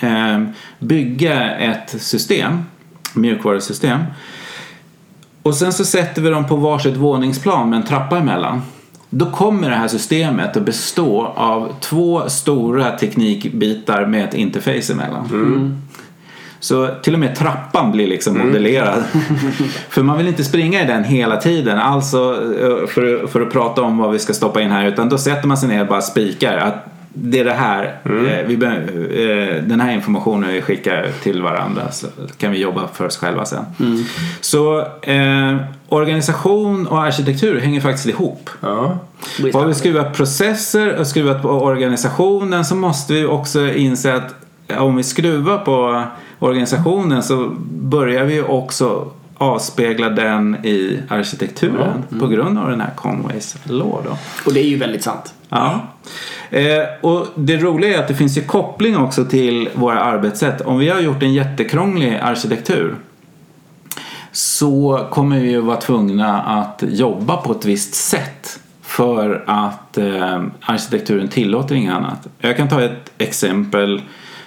eh, bygga ett system, mjukvarusystem och sen så sätter vi dem på varsitt våningsplan med en trappa emellan. Då kommer det här systemet att bestå av två stora teknikbitar med ett interface emellan. Mm. Så till och med trappan blir liksom mm. modellerad. för man vill inte springa i den hela tiden. Alltså eh, för, för att prata om vad vi ska stoppa in här. Utan då sätter man sig ner och bara spikar. Att det är det här, mm. eh, vi, eh, den här informationen vi skickar till varandra så kan vi jobba för oss själva sen. Mm. Så eh, organisation och arkitektur hänger faktiskt ihop. Ja. Har vi skruvat processer och skruvat på organisationen så måste vi också inse att om vi skruvar på organisationen så börjar vi också avspegla den i arkitekturen mm. på grund av den här Conways law. Då.
Och det är ju väldigt sant.
Ja. Eh, och det roliga är att det finns ju koppling också till våra arbetssätt. Om vi har gjort en jättekrånglig arkitektur så kommer vi ju vara tvungna att jobba på ett visst sätt för att eh, arkitekturen tillåter inget annat. Jag kan ta ett exempel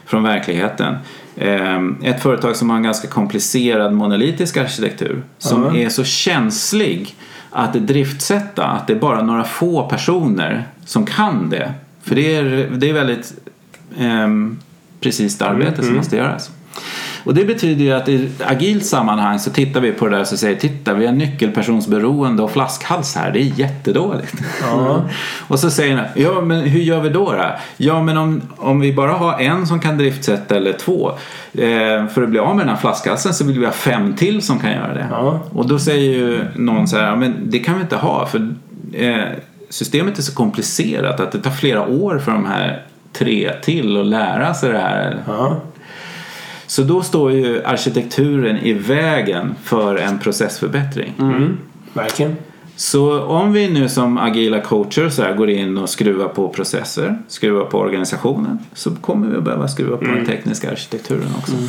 från verkligheten. Ehm, ett företag som har en ganska komplicerad monolitisk arkitektur som mm. är så känslig att driftsätta att det är bara några få personer som kan det. För det är, det är väldigt eh, precis arbete mm. som mm. måste göras. Och det betyder ju att i agilt sammanhang så tittar vi på det där och säger titta vi har nyckelpersonsberoende och flaskhals här, det är jättedåligt. Ja. och så säger den, ja men hur gör vi då? då? Ja men om, om vi bara har en som kan driftsätta eller två eh, för att bli av med den här flaskhalsen så vill vi ha fem till som kan göra det. Ja. Och då säger ju någon så här, men det kan vi inte ha för eh, systemet är så komplicerat att det tar flera år för de här tre till att lära sig det här. Ja. Så då står ju arkitekturen i vägen för en processförbättring.
Mm. Verkligen.
Så om vi nu som agila coacher så här går in och skruvar på processer, skruvar på organisationen så kommer vi att behöva skruva på mm. den tekniska arkitekturen också. Mm.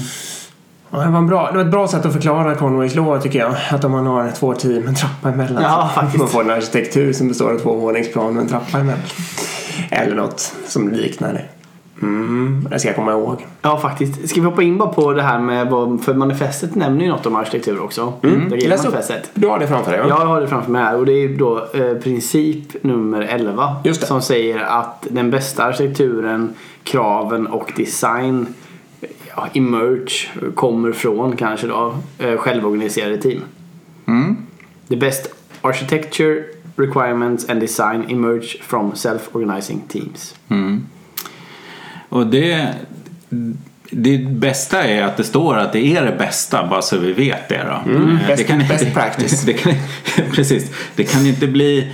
Ja, det, var en bra, det var ett bra sätt att förklara Conways lov tycker jag. Att om man har två team, en trappa emellan.
Ja,
så
faktiskt.
Man får en arkitektur som består av två våningsplan med en trappa emellan. Eller något som liknar det. Mm, det ska jag komma ihåg.
Ja, faktiskt. Ska vi hoppa in bara på det här med vad, för manifestet nämner ju något om arkitektur också.
Mm.
Det
Läs upp.
manifestet.
Du har det framför dig va?
Jag har det framför mig här och det är då eh, princip nummer 11
Just det.
som säger att den bästa arkitekturen, kraven och design ja, emerge kommer från kanske då eh, självorganiserade team.
Mm.
The best architecture requirements and design emerge from self-organizing teams.
Mm. Och det, det bästa är att det står att det är det bästa bara så vi vet det då.
Mm.
Eh,
Best-
det
best practice.
Det kan, precis. Det kan inte bli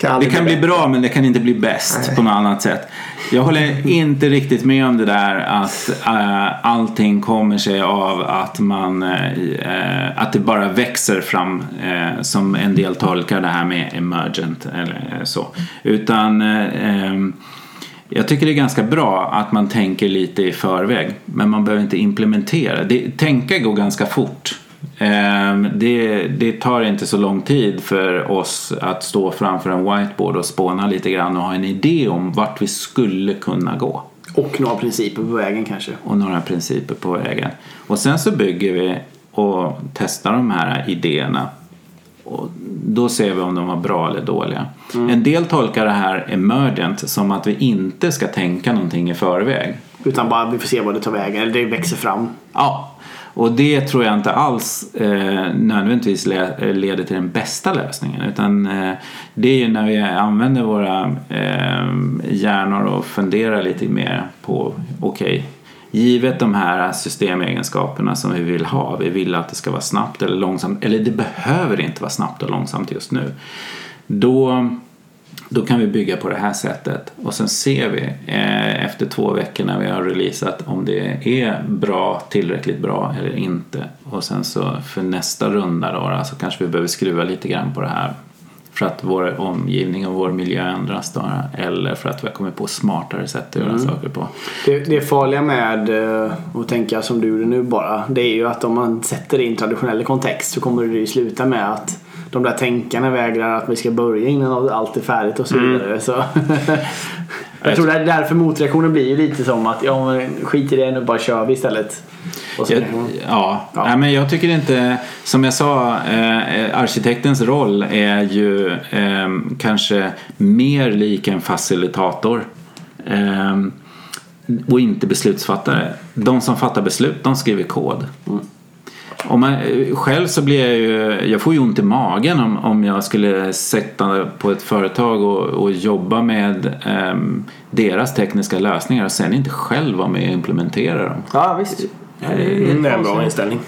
Kan
det kan
bli
bli bra men det kan inte bli bäst
Nej.
på något annat sätt. Jag håller inte riktigt med om det där att äh, allting kommer sig av att man äh, att det bara växer fram äh, som en del tolkar det här med emergent eller så. Utan ähm, jag tycker det är ganska bra att man tänker lite i förväg men man behöver inte implementera. Det, tänka går ganska fort. Ehm, Det, det tar inte så lång tid för oss att stå framför en whiteboard och spåna lite grann och ha en idé om vart vi skulle kunna gå.
Och några principer på vägen kanske.
Och några principer på vägen. Och sen så bygger vi och testar de här idéerna. Och då ser vi om de var bra eller dåliga. En del tolkar det här emergent som att vi inte ska tänka någonting i förväg.
Utan bara vi får se vad det tar vägen, eller det växer fram.
Ja, och det tror jag inte alls eh, nödvändigtvis le- leder till den bästa lösningen. Utan eh, det är ju när vi använder våra eh, hjärnor och funderar lite mer på, okej, givet de här systemegenskaperna som vi vill ha, vi vill att det ska vara snabbt eller långsamt, eller det behöver inte vara snabbt och långsamt just nu. Då då kan vi bygga på det här sättet och sen ser vi eh, efter två veckor när vi har releasat om det är bra, tillräckligt bra eller inte. Och sen så för nästa runda då, så kanske vi behöver skruva lite grann på det här för att vår omgivning och vår miljö ändras då, eller för att vi har kommit på smartare sätt att göra saker på.
Det, det farliga med eh, att tänka som du gjorde nu bara, det är ju att om man sätter det i en traditionell kontext så kommer det ju sluta med att de där tänkarna vägrar att vi ska börja innan allt är färdigt och så vidare. Så jag tror att därför motreaktionen blir ju lite som att ja men skit i det nu bara kör vi istället.
Jag, ja,
Ja.
Nej, men jag tycker inte, som jag sa, eh, arkitektens roll är ju eh, kanske mer lik en facilitator. Eh, och inte beslutsfattare. De som fattar beslut, de skriver kod. Om man, själv så blir jag ju, jag får ju ont i magen om, om jag skulle sätta på ett företag och, och jobba med ehm, deras tekniska lösningar och sen inte själv vara med och implementera dem.
ja visst. Det är
Mm, det är en bra inställning.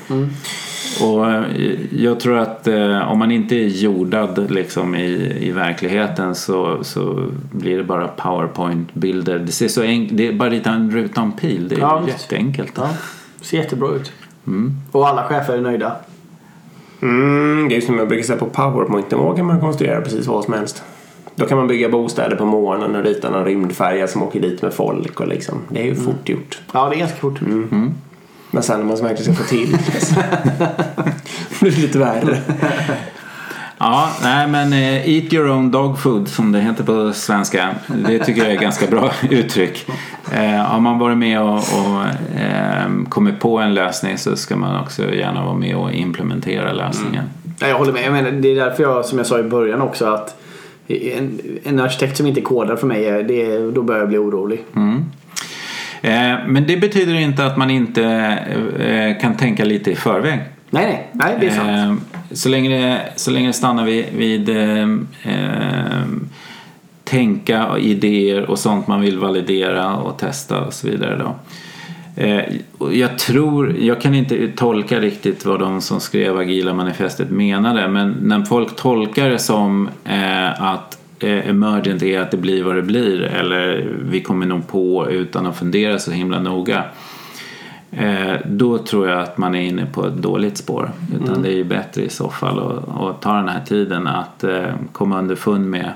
Och eh, jag tror att eh, om man inte är jordad liksom i, i verkligheten så, så blir det bara powerpoint-bilder. Det, ser så enk- det är bara rita en ruta en pil. Det är
Ja,
jätteenkelt.
Ja, ser jättebra ut.
Mm.
Och alla chefer är nöjda.
Mm, det är som jag brukar säga på powerpoint-nivå kan man konstruera precis vad som helst. Då kan man bygga bostäder på månen och rita någon rymdfärja som åker dit med folk och liksom. Det är ju fort gjort.
Ja, det är ganska fort.
Men sen när man verkligen ska få till det blir lite värre.
Ja, nej men eh, eat your own dog food som det heter på svenska. Det tycker jag är ganska bra uttryck. Eh, har man varit med och, och eh, kommit på en lösning så ska man också gärna vara med och implementera lösningen.
Ja, jag håller med. Jag menar, det är därför jag, som jag sa i början också, att en, en arkitekt som inte kodar för mig, är- det, är- då börjar jag bli orolig.
Mm. Eh, men det betyder inte att man inte eh, kan tänka lite i förväg.
Nej, nej, nej, det är sant.
Eh, så, länge det, så länge det stannar vid, vid eh, tänka och idéer och sånt man vill validera och testa och så vidare. Då. Eh, jag tror, jag kan inte tolka riktigt vad de som skrev agila manifestet menade men när folk tolkar det som eh, att emergent är att det blir vad det blir eller vi kommer nog på utan att fundera så himla noga. Eh, då tror jag att man är inne på ett dåligt spår. Utan det är ju bättre i så fall att, att ta den här tiden att eh, komma underfund med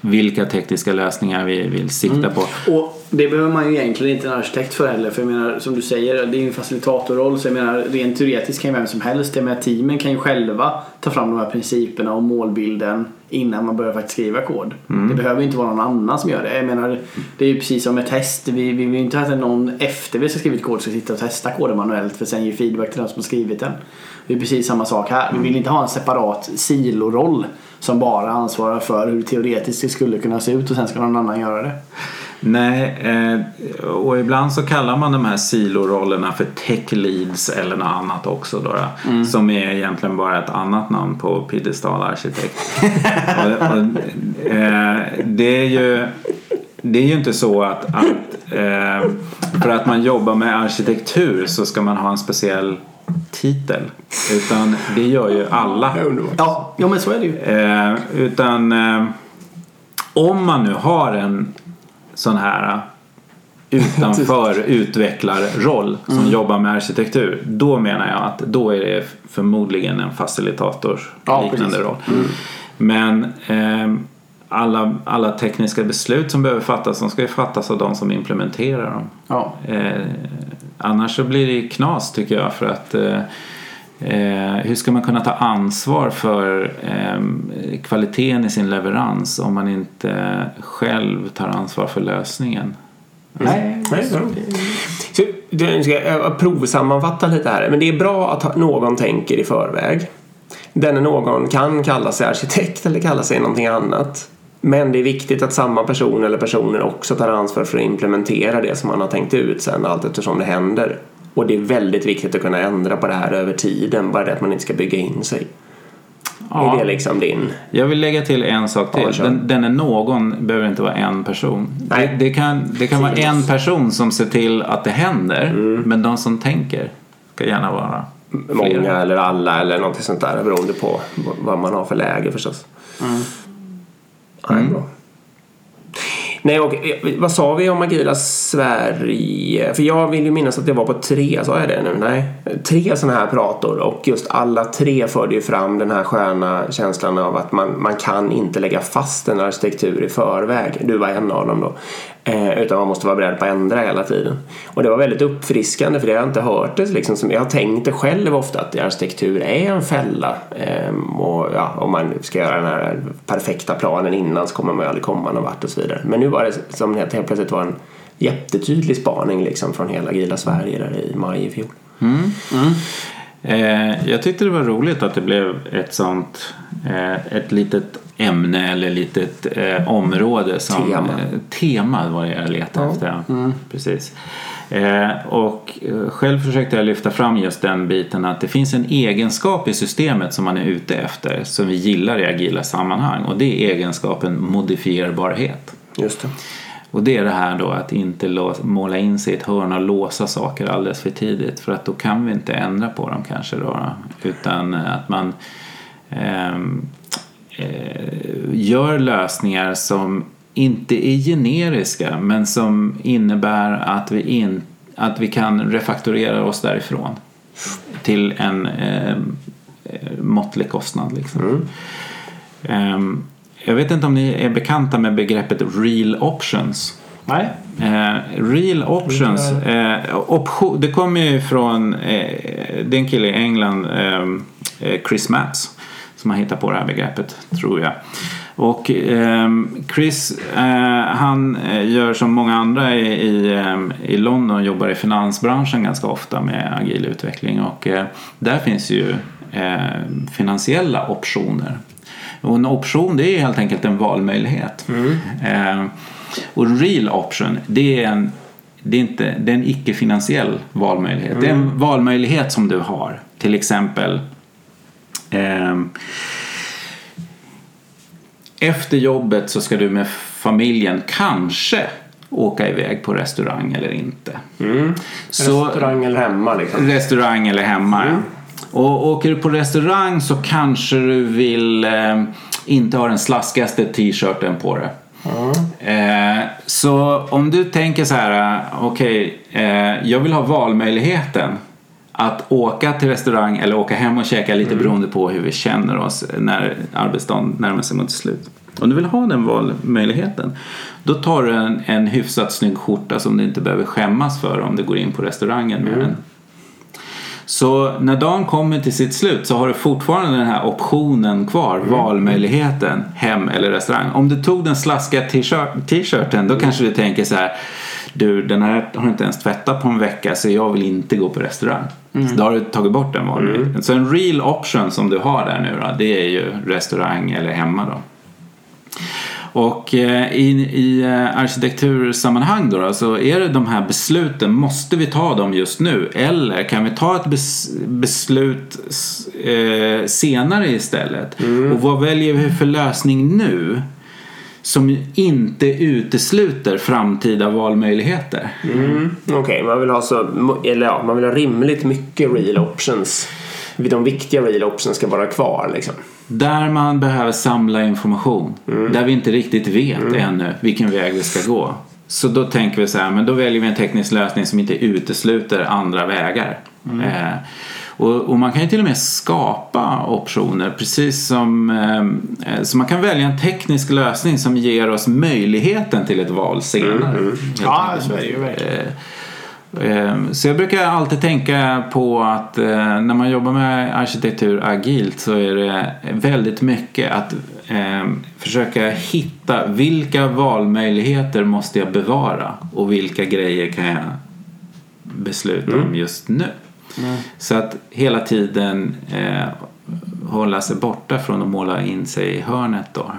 vilka tekniska lösningar vi vill sikta på.
Och det behöver man ju egentligen inte en arkitekt för heller. För jag menar, som du säger, det är ju en facilitatorroll. Så jag menar, rent teoretiskt kan ju vem som helst, jag menar, teamen kan ju själva ta fram de här principerna och målbilden innan man börjar faktiskt skriva kod. Det behöver inte vara någon annan som gör det. Jag menar, det är ju precis som ett test. Vi, vi vill inte att någon efter vi har skrivit kod ska sitta och testa koden manuellt för sen ge feedback till den som har skrivit den. Det är precis samma sak här. Vi vill inte ha en separat siloroll som bara ansvarar för hur teoretiskt det skulle kunna se ut och sen ska någon annan göra det.
Nej, eh, och ibland så kallar man de här silorollerna för tech leads eller något annat också då, då Som är egentligen bara ett annat namn på piedestalarkitekt. och, och, eh, det är ju det är ju inte så att, att eh, för att man jobbar med arkitektur så ska man ha en speciell titel. Utan det gör ju alla.
Ja, ja men så är det ju.
Eh, utan eh, om man nu har en sån här utanför utvecklarroll som jobbar med arkitektur. Då menar jag att då är det förmodligen en facilitator
Ja,
liknande
precis.
roll. Men eh, alla, alla tekniska beslut som behöver fattas de ska ju fattas av de som implementerar dem.
Ja.
Eh, annars så blir det knas tycker jag för att eh, eh, hur ska man kunna ta ansvar för eh, kvaliteten i sin leverans om man inte själv tar ansvar för lösningen?
Nej,
Nej, bra. Så, nu ska jag provsammanfatta lite här. Men det är bra att någon tänker i förväg. Denne någon kan kalla sig arkitekt eller kalla sig någonting annat. Men det är viktigt att samma person eller personer också tar ansvar för att implementera det som man har tänkt ut sen allt eftersom det händer. Och det är väldigt viktigt att kunna ändra på det här över tiden. Bara det att man inte ska bygga in sig. Är det liksom din...
Jag vill lägga till en sak
Ja,
till.
kör.
Den, den är någon behöver inte vara en person. Det,
Nej.
det kan, det kan vara en person som ser till att det händer.
Mm.
Men de som tänker ska gärna vara
Många
flera.
eller alla eller något sånt där beroende på vad- man har för läge förstås. Nej, bra. Nej, och eh, vad sa vi om Agila Sverige? För jag vill ju minnas att det var på tre, sa jag det nu? Nej. Tre sådana här prator och just alla tre förde ju fram den här sköna känslan av att man, man kan inte lägga fast en arkitektur i förväg. Du var en av dem då. Eh, utan man måste vara beredd på att ändra hela tiden. Och det var väldigt uppfriskande för det har jag inte hört det liksom. Som, jag har tänkt det själv ofta att arkitektur är en fälla. Ehm, och ja, om man ska göra den här perfekta planen innan så kommer man ju aldrig komma någon vart och så vidare. Men nu var det som helt, helt plötsligt var en jättetydlig spaning liksom från hela Agila Sverige där i maj i fjol. Mm, mm.
Eh, jag tyckte det var roligt att det blev ett sånt eh, ett litet ämne eller litet eh, område som
Tema.
Eh, tema var det jag letade
Ja.
efter. Precis. Eh, och eh, själv försökte jag lyfta fram just den biten att det finns en egenskap i systemet som man är ute efter som vi gillar i agila sammanhang och det är egenskapen modifierbarhet.
Just det.
Och det är det här då att inte måla in sig i ett hörn och låsa saker alldeles för tidigt för att då kan vi inte ändra på dem kanske då. Utan att man ehm, eh, gör lösningar som inte är generiska men som innebär att vi, in, att vi kan refaktorera oss därifrån till en ehm, eh, måttlig kostnad. Liksom. Ehm, jag vet inte om ni är bekanta med begreppet real options.
Nej.
Eh, real options, eh, option, det kommer ju från eh, det är en kille i England, Chris Matts, som har hittat på det här begreppet, tror jag. Och eh, Chris, han gör som många andra i, i, i London, jobbar i finansbranschen ganska ofta med agil utveckling och där finns ju finansiella optioner. Och en option det är helt enkelt en valmöjlighet. Eh, och real option det är en, det är inte, det är en icke-finansiell valmöjlighet. Det är en valmöjlighet som du har. Till exempel ehm, efter jobbet så ska du med familjen kanske åka iväg på restaurang eller inte. Så,
Restaurang eller hemma liksom.
Restaurang eller hemma. ja. Och åker du på restaurang så kanske du vill eh, inte ha den slaskigaste t-shirten på dig. Eh, så om du tänker så här, eh, okej, eh, jag vill ha valmöjligheten att åka till restaurang eller åka hem och käka lite beroende på hur vi känner oss när arbetsdagen närmar sig mot slut. Om du vill ha den valmöjligheten då tar du en, en hyfsat snygg skjorta som du inte behöver skämmas för om du går in på restaurangen med den. Så när dagen kommer till sitt slut så har du fortfarande den här optionen kvar, valmöjligheten, hem eller restaurang. Om du tog den slaskiga t-shirt- t-shirten då kanske du tänker så här du den här har inte ens tvättat på en vecka så jag vill inte gå på restaurang. Så då har du tagit bort den valmöjligheten. Så en real option som du har där nu då, det är ju restaurang eller hemma då. Och eh, i, i eh, arkitektursammanhang då, då så är det de här besluten, måste vi ta dem just nu? Eller kan vi ta ett bes, beslut eh, senare istället? Och vad väljer vi för lösning nu? Som inte utesluter framtida valmöjligheter.
Mm. Okej, man vill ha så, eller ja, man vill ha rimligt mycket real options. De viktiga real options ska vara kvar liksom.
Där man behöver samla information. Där vi inte riktigt vet ännu vilken väg vi ska gå. Så då tänker vi så här, men då väljer vi en teknisk lösning som inte utesluter andra vägar. Eh, och, och man kan ju till och med skapa optioner precis som eh, så man kan välja en teknisk lösning som ger oss möjligheten till ett val senare. helt
Ja, så är det ju verkligen.
Eh, Eh, Så jag brukar alltid tänka på att eh, när man jobbar med arkitektur agilt så är det väldigt mycket att eh, försöka hitta vilka valmöjligheter måste jag bevara och vilka grejer kan jag besluta om just nu. Så att hela tiden eh, hålla sig borta från att måla in sig i hörnet då.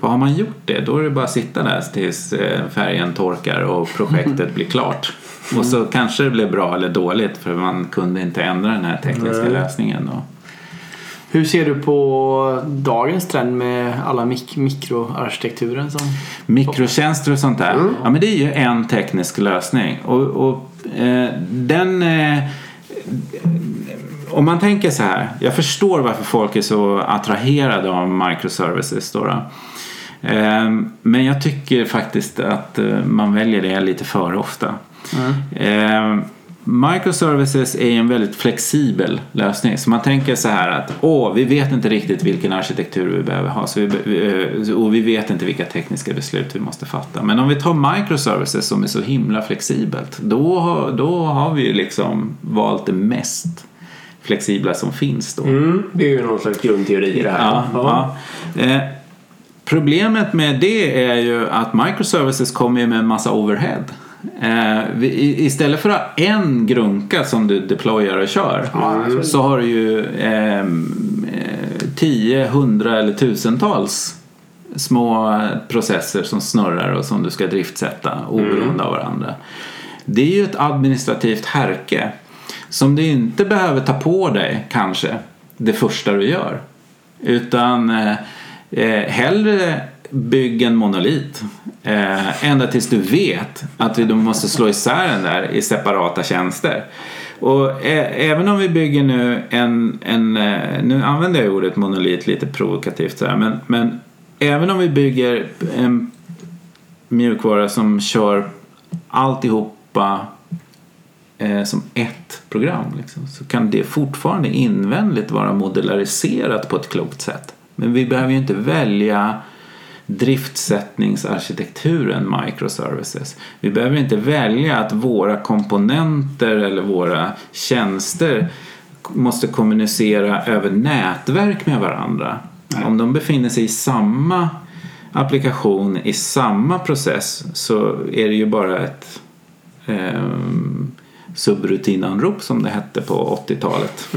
För har man gjort det då är det bara att sitta där tills eh, färgen torkar och projektet blir klart. Och så kanske det blev bra eller dåligt för man kunde inte ändra den här tekniska
Nej.
lösningen. Då.
Hur ser du på dagens trend med alla mik- mikroarkitekturen som...
Mikrotjänster och sånt där. Ja men det är ju en teknisk lösning. Och, och eh, den... Eh, om man tänker så här. Jag förstår varför folk är så attraherade av microservices. Då, då. Eh, men jag tycker faktiskt att eh, man väljer det lite för ofta. Eh, Microservices är en väldigt flexibel lösning. Så man tänker så här att åh, vi vet inte riktigt vilken arkitektur vi behöver ha så vi, eh, och vi vet inte vilka tekniska beslut vi måste fatta. Men om vi tar microservices som är så himla flexibelt då, då har vi ju liksom valt det mest flexibla som finns då.
Mm. Det är ju någon slags grundteori i det här.
Ja, ja. Eh, problemet med det är ju att microservices kommer med en massa overhead. Eh, istället för att ha en grunka som du deployar och kör så har du ju ehm, eh, 10, 100 eller tusentals små processer som snurrar och som du ska driftsätta oberoende av varandra. Det är ju ett administrativt härke som du inte behöver ta på dig kanske det första du gör. Utan eh, eh, hellre bygg en monolit eh, ända tills du vet att du måste slå isär den där i separata tjänster. Och ä- även om vi bygger nu en, en eh, nu använder jag ordet monolit lite provokativt så här, men, men även om vi bygger en mjukvara som kör alltihopa eh, som ett program liksom, så kan det fortfarande invändigt vara modulariserat på ett klokt sätt. Men vi behöver ju inte välja driftsättningsarkitekturen microservices. Vi behöver inte välja att våra komponenter eller våra tjänster måste kommunicera över nätverk med varandra. Om de befinner sig i samma applikation, i samma process så är det ju bara ett ehm, subrutinanrop som det hette på 80-talet.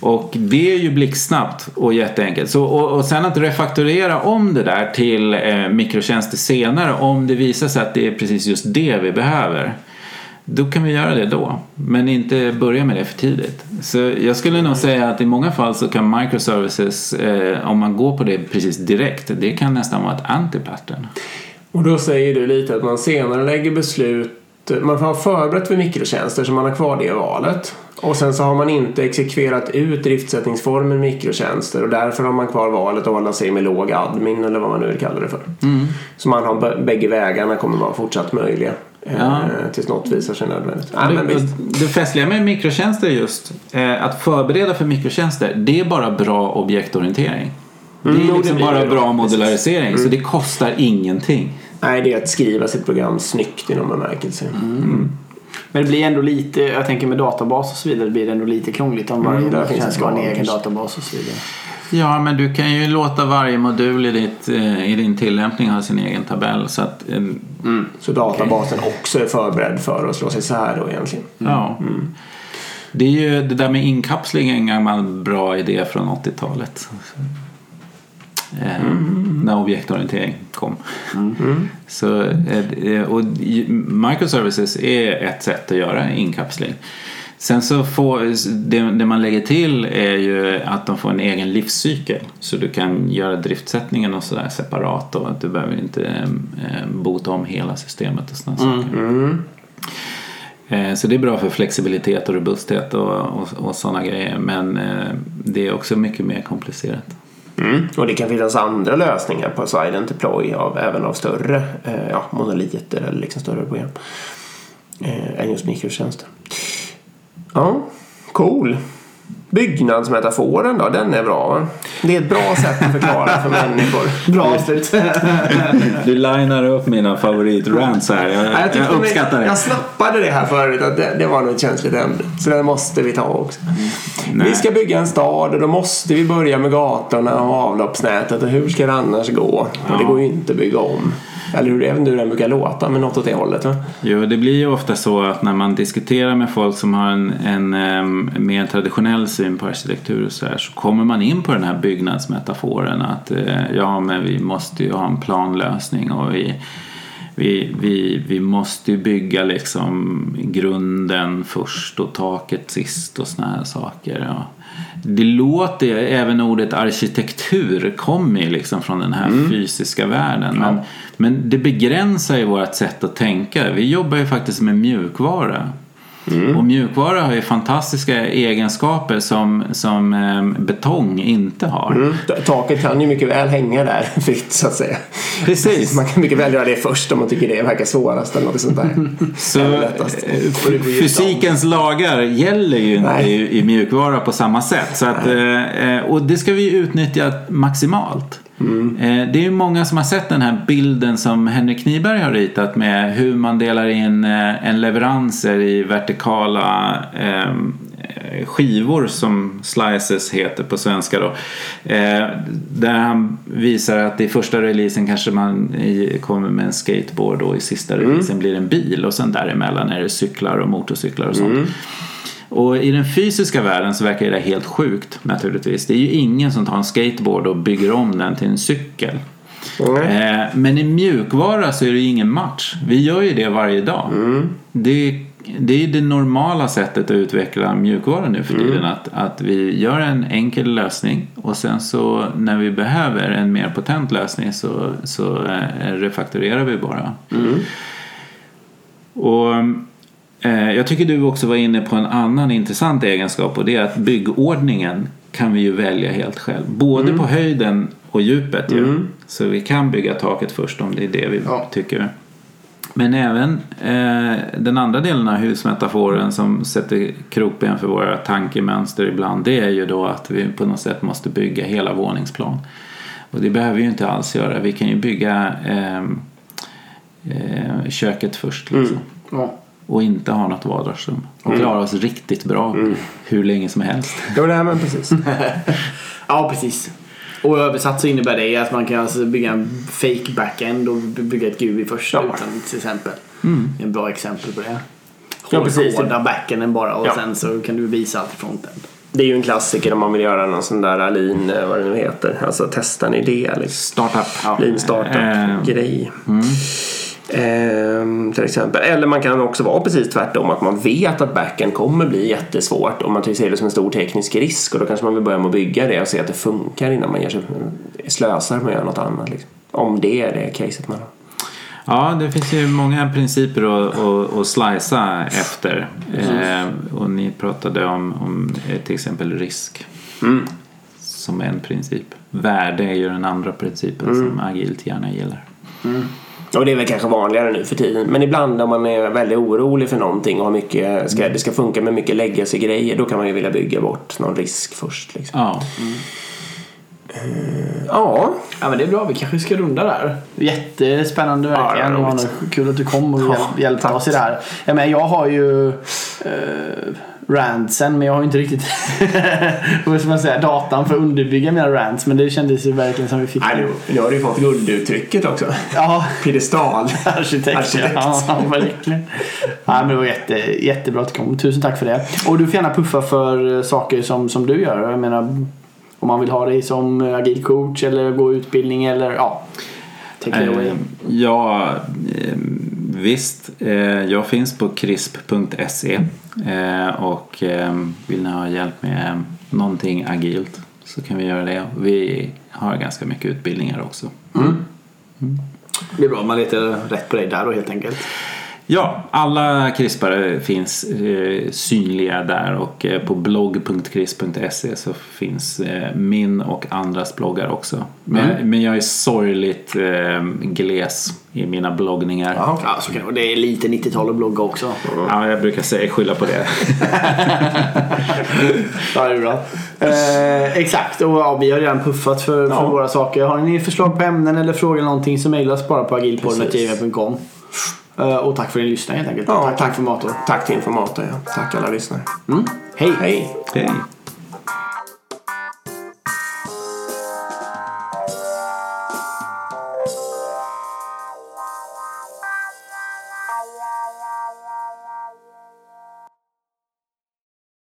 Och det är ju blixtsnabbt och jätteenkelt. Så, och, och sen att refakturera om det där till eh, mikrotjänster senare om det visar sig att det är precis just det vi behöver. Då kan vi göra det då. Men inte börja med det för tidigt. Så jag skulle nog säga att i många fall så kan microservices, eh, om man går på det precis direkt, det kan nästan vara ett anti-pattern.
Och då säger du lite att man senare lägger beslut man har förberett för mikrotjänster så man har kvar det valet. Och sen så har man inte exekverat ut driftsättningsformen mikrotjänster och därför har man kvar valet att hålla sig med låg admin eller vad man nu vill kalla det för. Så man har bägge vägarna kommer vara fortsatt möjliga. eh,
Ja.
tills något visar sig nödvändigt. Ja, men
det, det festliga med mikrotjänster är just eh, att förbereda för mikrotjänster det är bara bra objektorientering. Det är
Mm,
liksom bara bra modularisering så det kostar ingenting.
Nej, det är att skriva sitt program snyggt i någon bemärkelse.
Men det blir ändå lite, jag tänker med databas och så vidare, blir det ändå lite krångligt om varje
Mm, finns
tjänst
ett
ska ha en egen databas och så vidare.
Ja, men du kan ju låta varje modul i, ditt, eh, i din tillämpning ha sin egen tabell. Så att, eh,
Så databasen också är förberedd för att slå sig så här då egentligen.
ja. Det är ju det där med inkapsling är en gammal bra idé från 80-talet. Eh, När objektorientering kom. Så, eh, och ju- microservices är ett sätt att göra inkapsling. Sen så får, det, det man lägger till är ju att de får en egen livscykel. Så du kan göra driftsättningen och sådär separat och att du behöver inte eh, bota om hela systemet och sådana saker. Eh, Så det är bra för flexibilitet och robusthet och, och, och sådana grejer. Men eh, det är också mycket mer komplicerat.
Mm. Och det kan finnas andra lösningar på silent deploy av, även av större eh, ja, monoliter eller liksom större program. Eh, än just mikrotjänster. Ja, cool. Byggnadsmetaforen då, den är bra va? Det är ett bra sätt att förklara för människor.
Bra avslut.
Du linar upp mina favoritrants här. Jag,
Ja, jag,
jag, uppskattar
det. Jag snappade det här förut att det, det var nog ett känsligt ämne. Så det måste vi ta också.
Nej.
Vi ska bygga en stad och då måste vi börja med gatorna och avloppsnätet och hur ska det annars gå? Och det går ju inte att bygga om. Eller hur, även vet hur den brukar låta men något åt det hållet va?
Jo, det blir ju ofta så att när man diskuterar med folk som har en, en en mer traditionell syn på arkitektur och så här så kommer man in på den här byggnadsmetaforen att eh, ja, men vi måste ju ha en planlösning och vi, vi, vi, vi måste ju bygga liksom grunden först och taket sist och såna här saker. Och det låter, även ordet arkitektur kommer ju liksom från den här fysiska världen. Men, men det begränsar ju vårt sätt att tänka. Vi jobbar ju faktiskt med mjukvara. Och mjukvara har ju fantastiska egenskaper som, som eh, betong inte har.
Mm. Taket kan ju mycket väl hänga där fritt så att säga.
Precis.
Man kan mycket väl göra det först om man tycker det verkar svårast eller något sånt där.
Så eh, fysikens lagar gäller ju inte i, i mjukvara på samma sätt. Så att, eh, eh, och det ska vi utnyttja maximalt.
Mm.
Eh, Det är ju många som har sett den här bilden som Henrik Kniberg har ritat med hur man delar in eh, en leveranser i vertikala ehm, eh, skivor som slices heter på svenska då. Eh, Där han visar att i första releasen kanske man i- kommer med en skateboard och i sista releasen blir det en bil och sen däremellan är det cyklar och motorcyklar och sånt. Och i den fysiska världen så verkar det helt sjukt naturligtvis. Det är ju ingen som tar en skateboard och bygger om den till en cykel. Eh, Men i mjukvara så är det ju ingen match. Vi gör ju det varje dag. Det, det är det normala sättet att utveckla mjukvara nu för tiden. Att, att vi gör en enkel lösning och sen så när vi behöver en mer potent lösning så, så eh, refakturerar vi bara. Och eh, jag tycker du också var inne på en annan intressant egenskap och det är att byggordningen kan vi ju välja helt själv. Både på höjden och djupet ju. Så vi kan bygga taket först om det är det vi
Ja.
tycker. Men även eh, den andra delen av husmetaforen som sätter krokben för våra tankemönster ibland det är ju då att vi på något sätt måste bygga hela våningsplan. Och det behöver vi ju inte alls göra. Vi kan ju bygga ehm, eh, köket först liksom.
Ja.
Och inte ha något vardagsrum. Och klara oss riktigt bra hur länge som helst.
Jo, nej, men precis.
ja, precis. Och översatt så innebär det att man kan alltså bygga en fake backend och bygga ett GUI först
Ja.
utan till exempel. En bra exempel på det.
Ja, precis.
Hårda backenden bara och
Ja.
sen så kan du visa allt i frontend.
Det är ju en klassiker om man vill göra någon sån där lean, eh, vad det nu heter. Alltså testa en idé. Liksom.
Startup.
Ja.
Lean
Eh,
startup-grej. Ehm, till exempel. Eller man kan också vara precis tvärtom. Att man vet att backen kommer bli jättesvårt. Och man ser det som en stor teknisk risk. Och då kanske man vill börja med att bygga det och se att det funkar innan man ger sig, slösar med att göra något annat. Liksom. Om det är det caset man har.
Ja, det finns ju många principer att, att, att slicea efter. Eh, och ni pratade om, om eh, till exempel risk. Som en princip. Värde är ju den andra principen som agilt gärna gillar.
Och det är väl kanske vanligare nu för tiden. Men ibland om man är väldigt orolig för någonting och har mycket, ska, det ska funka med mycket legacy-grejer. Då kan man ju vilja bygga bort någon risk först. Liksom.
Ja,
Ja,
Ja men det är bra, vi kanske ska runda där. Jättespännande verkligen.
Ja, roligt.
Kul att du kom och
Ja,
hjäl- hjälpte
tack.
oss i det här. Jag, menar, jag har ju eh, rantsen men jag har ju inte riktigt vad ska man säga, datan för att underbygga mina rants. Men det kändes ju verkligen som vi fick
Nej, nu, nu har du ju fått gulduttrycket också.
Ja,
Piedestal.
arkitekt.
Arkitekt.
Ja, verkligen. Ja, men det var jätte, jättebra att du kom. Tusen tack för det. Och du får gärna puffa för eh, saker som, som du gör. Jag menar, om man vill ha dig som eh, agil coach eller gå utbildning eller ja. Take it away.
Eh, Ja, eh, visst. Jag finns på crisp.se och vill ni ha hjälp med någonting agilt så kan vi göra det. Vi har ganska mycket utbildningar också.
Det är bra om man letar rätt på dig där då helt enkelt.
Ja, alla krispare finns eh, synliga där och eh, på blogg.crisp.se så finns eh, min och andras bloggar också. Men, men jag är sorgligt eh, gles i mina bloggningar.
Ja.
Ja, så kan det. Det är lite 90-tal att blogga också.
Ja, jag brukar säga skylla på det.
Ja, det är bra. Eh, exakt, och ja, vi har redan puffat för, för
Ja.
våra saker. Har ni förslag på ämnen eller frågor eller någonting så mejla oss bara på agilpodden.gmail.com. Eh, och tack för din lyssning helt enkelt.
Ja,
tack, tack för maten.
Tack till informator. Ja. Tack alla lyssnare.
Mm. Hej!
Hej!
Hej!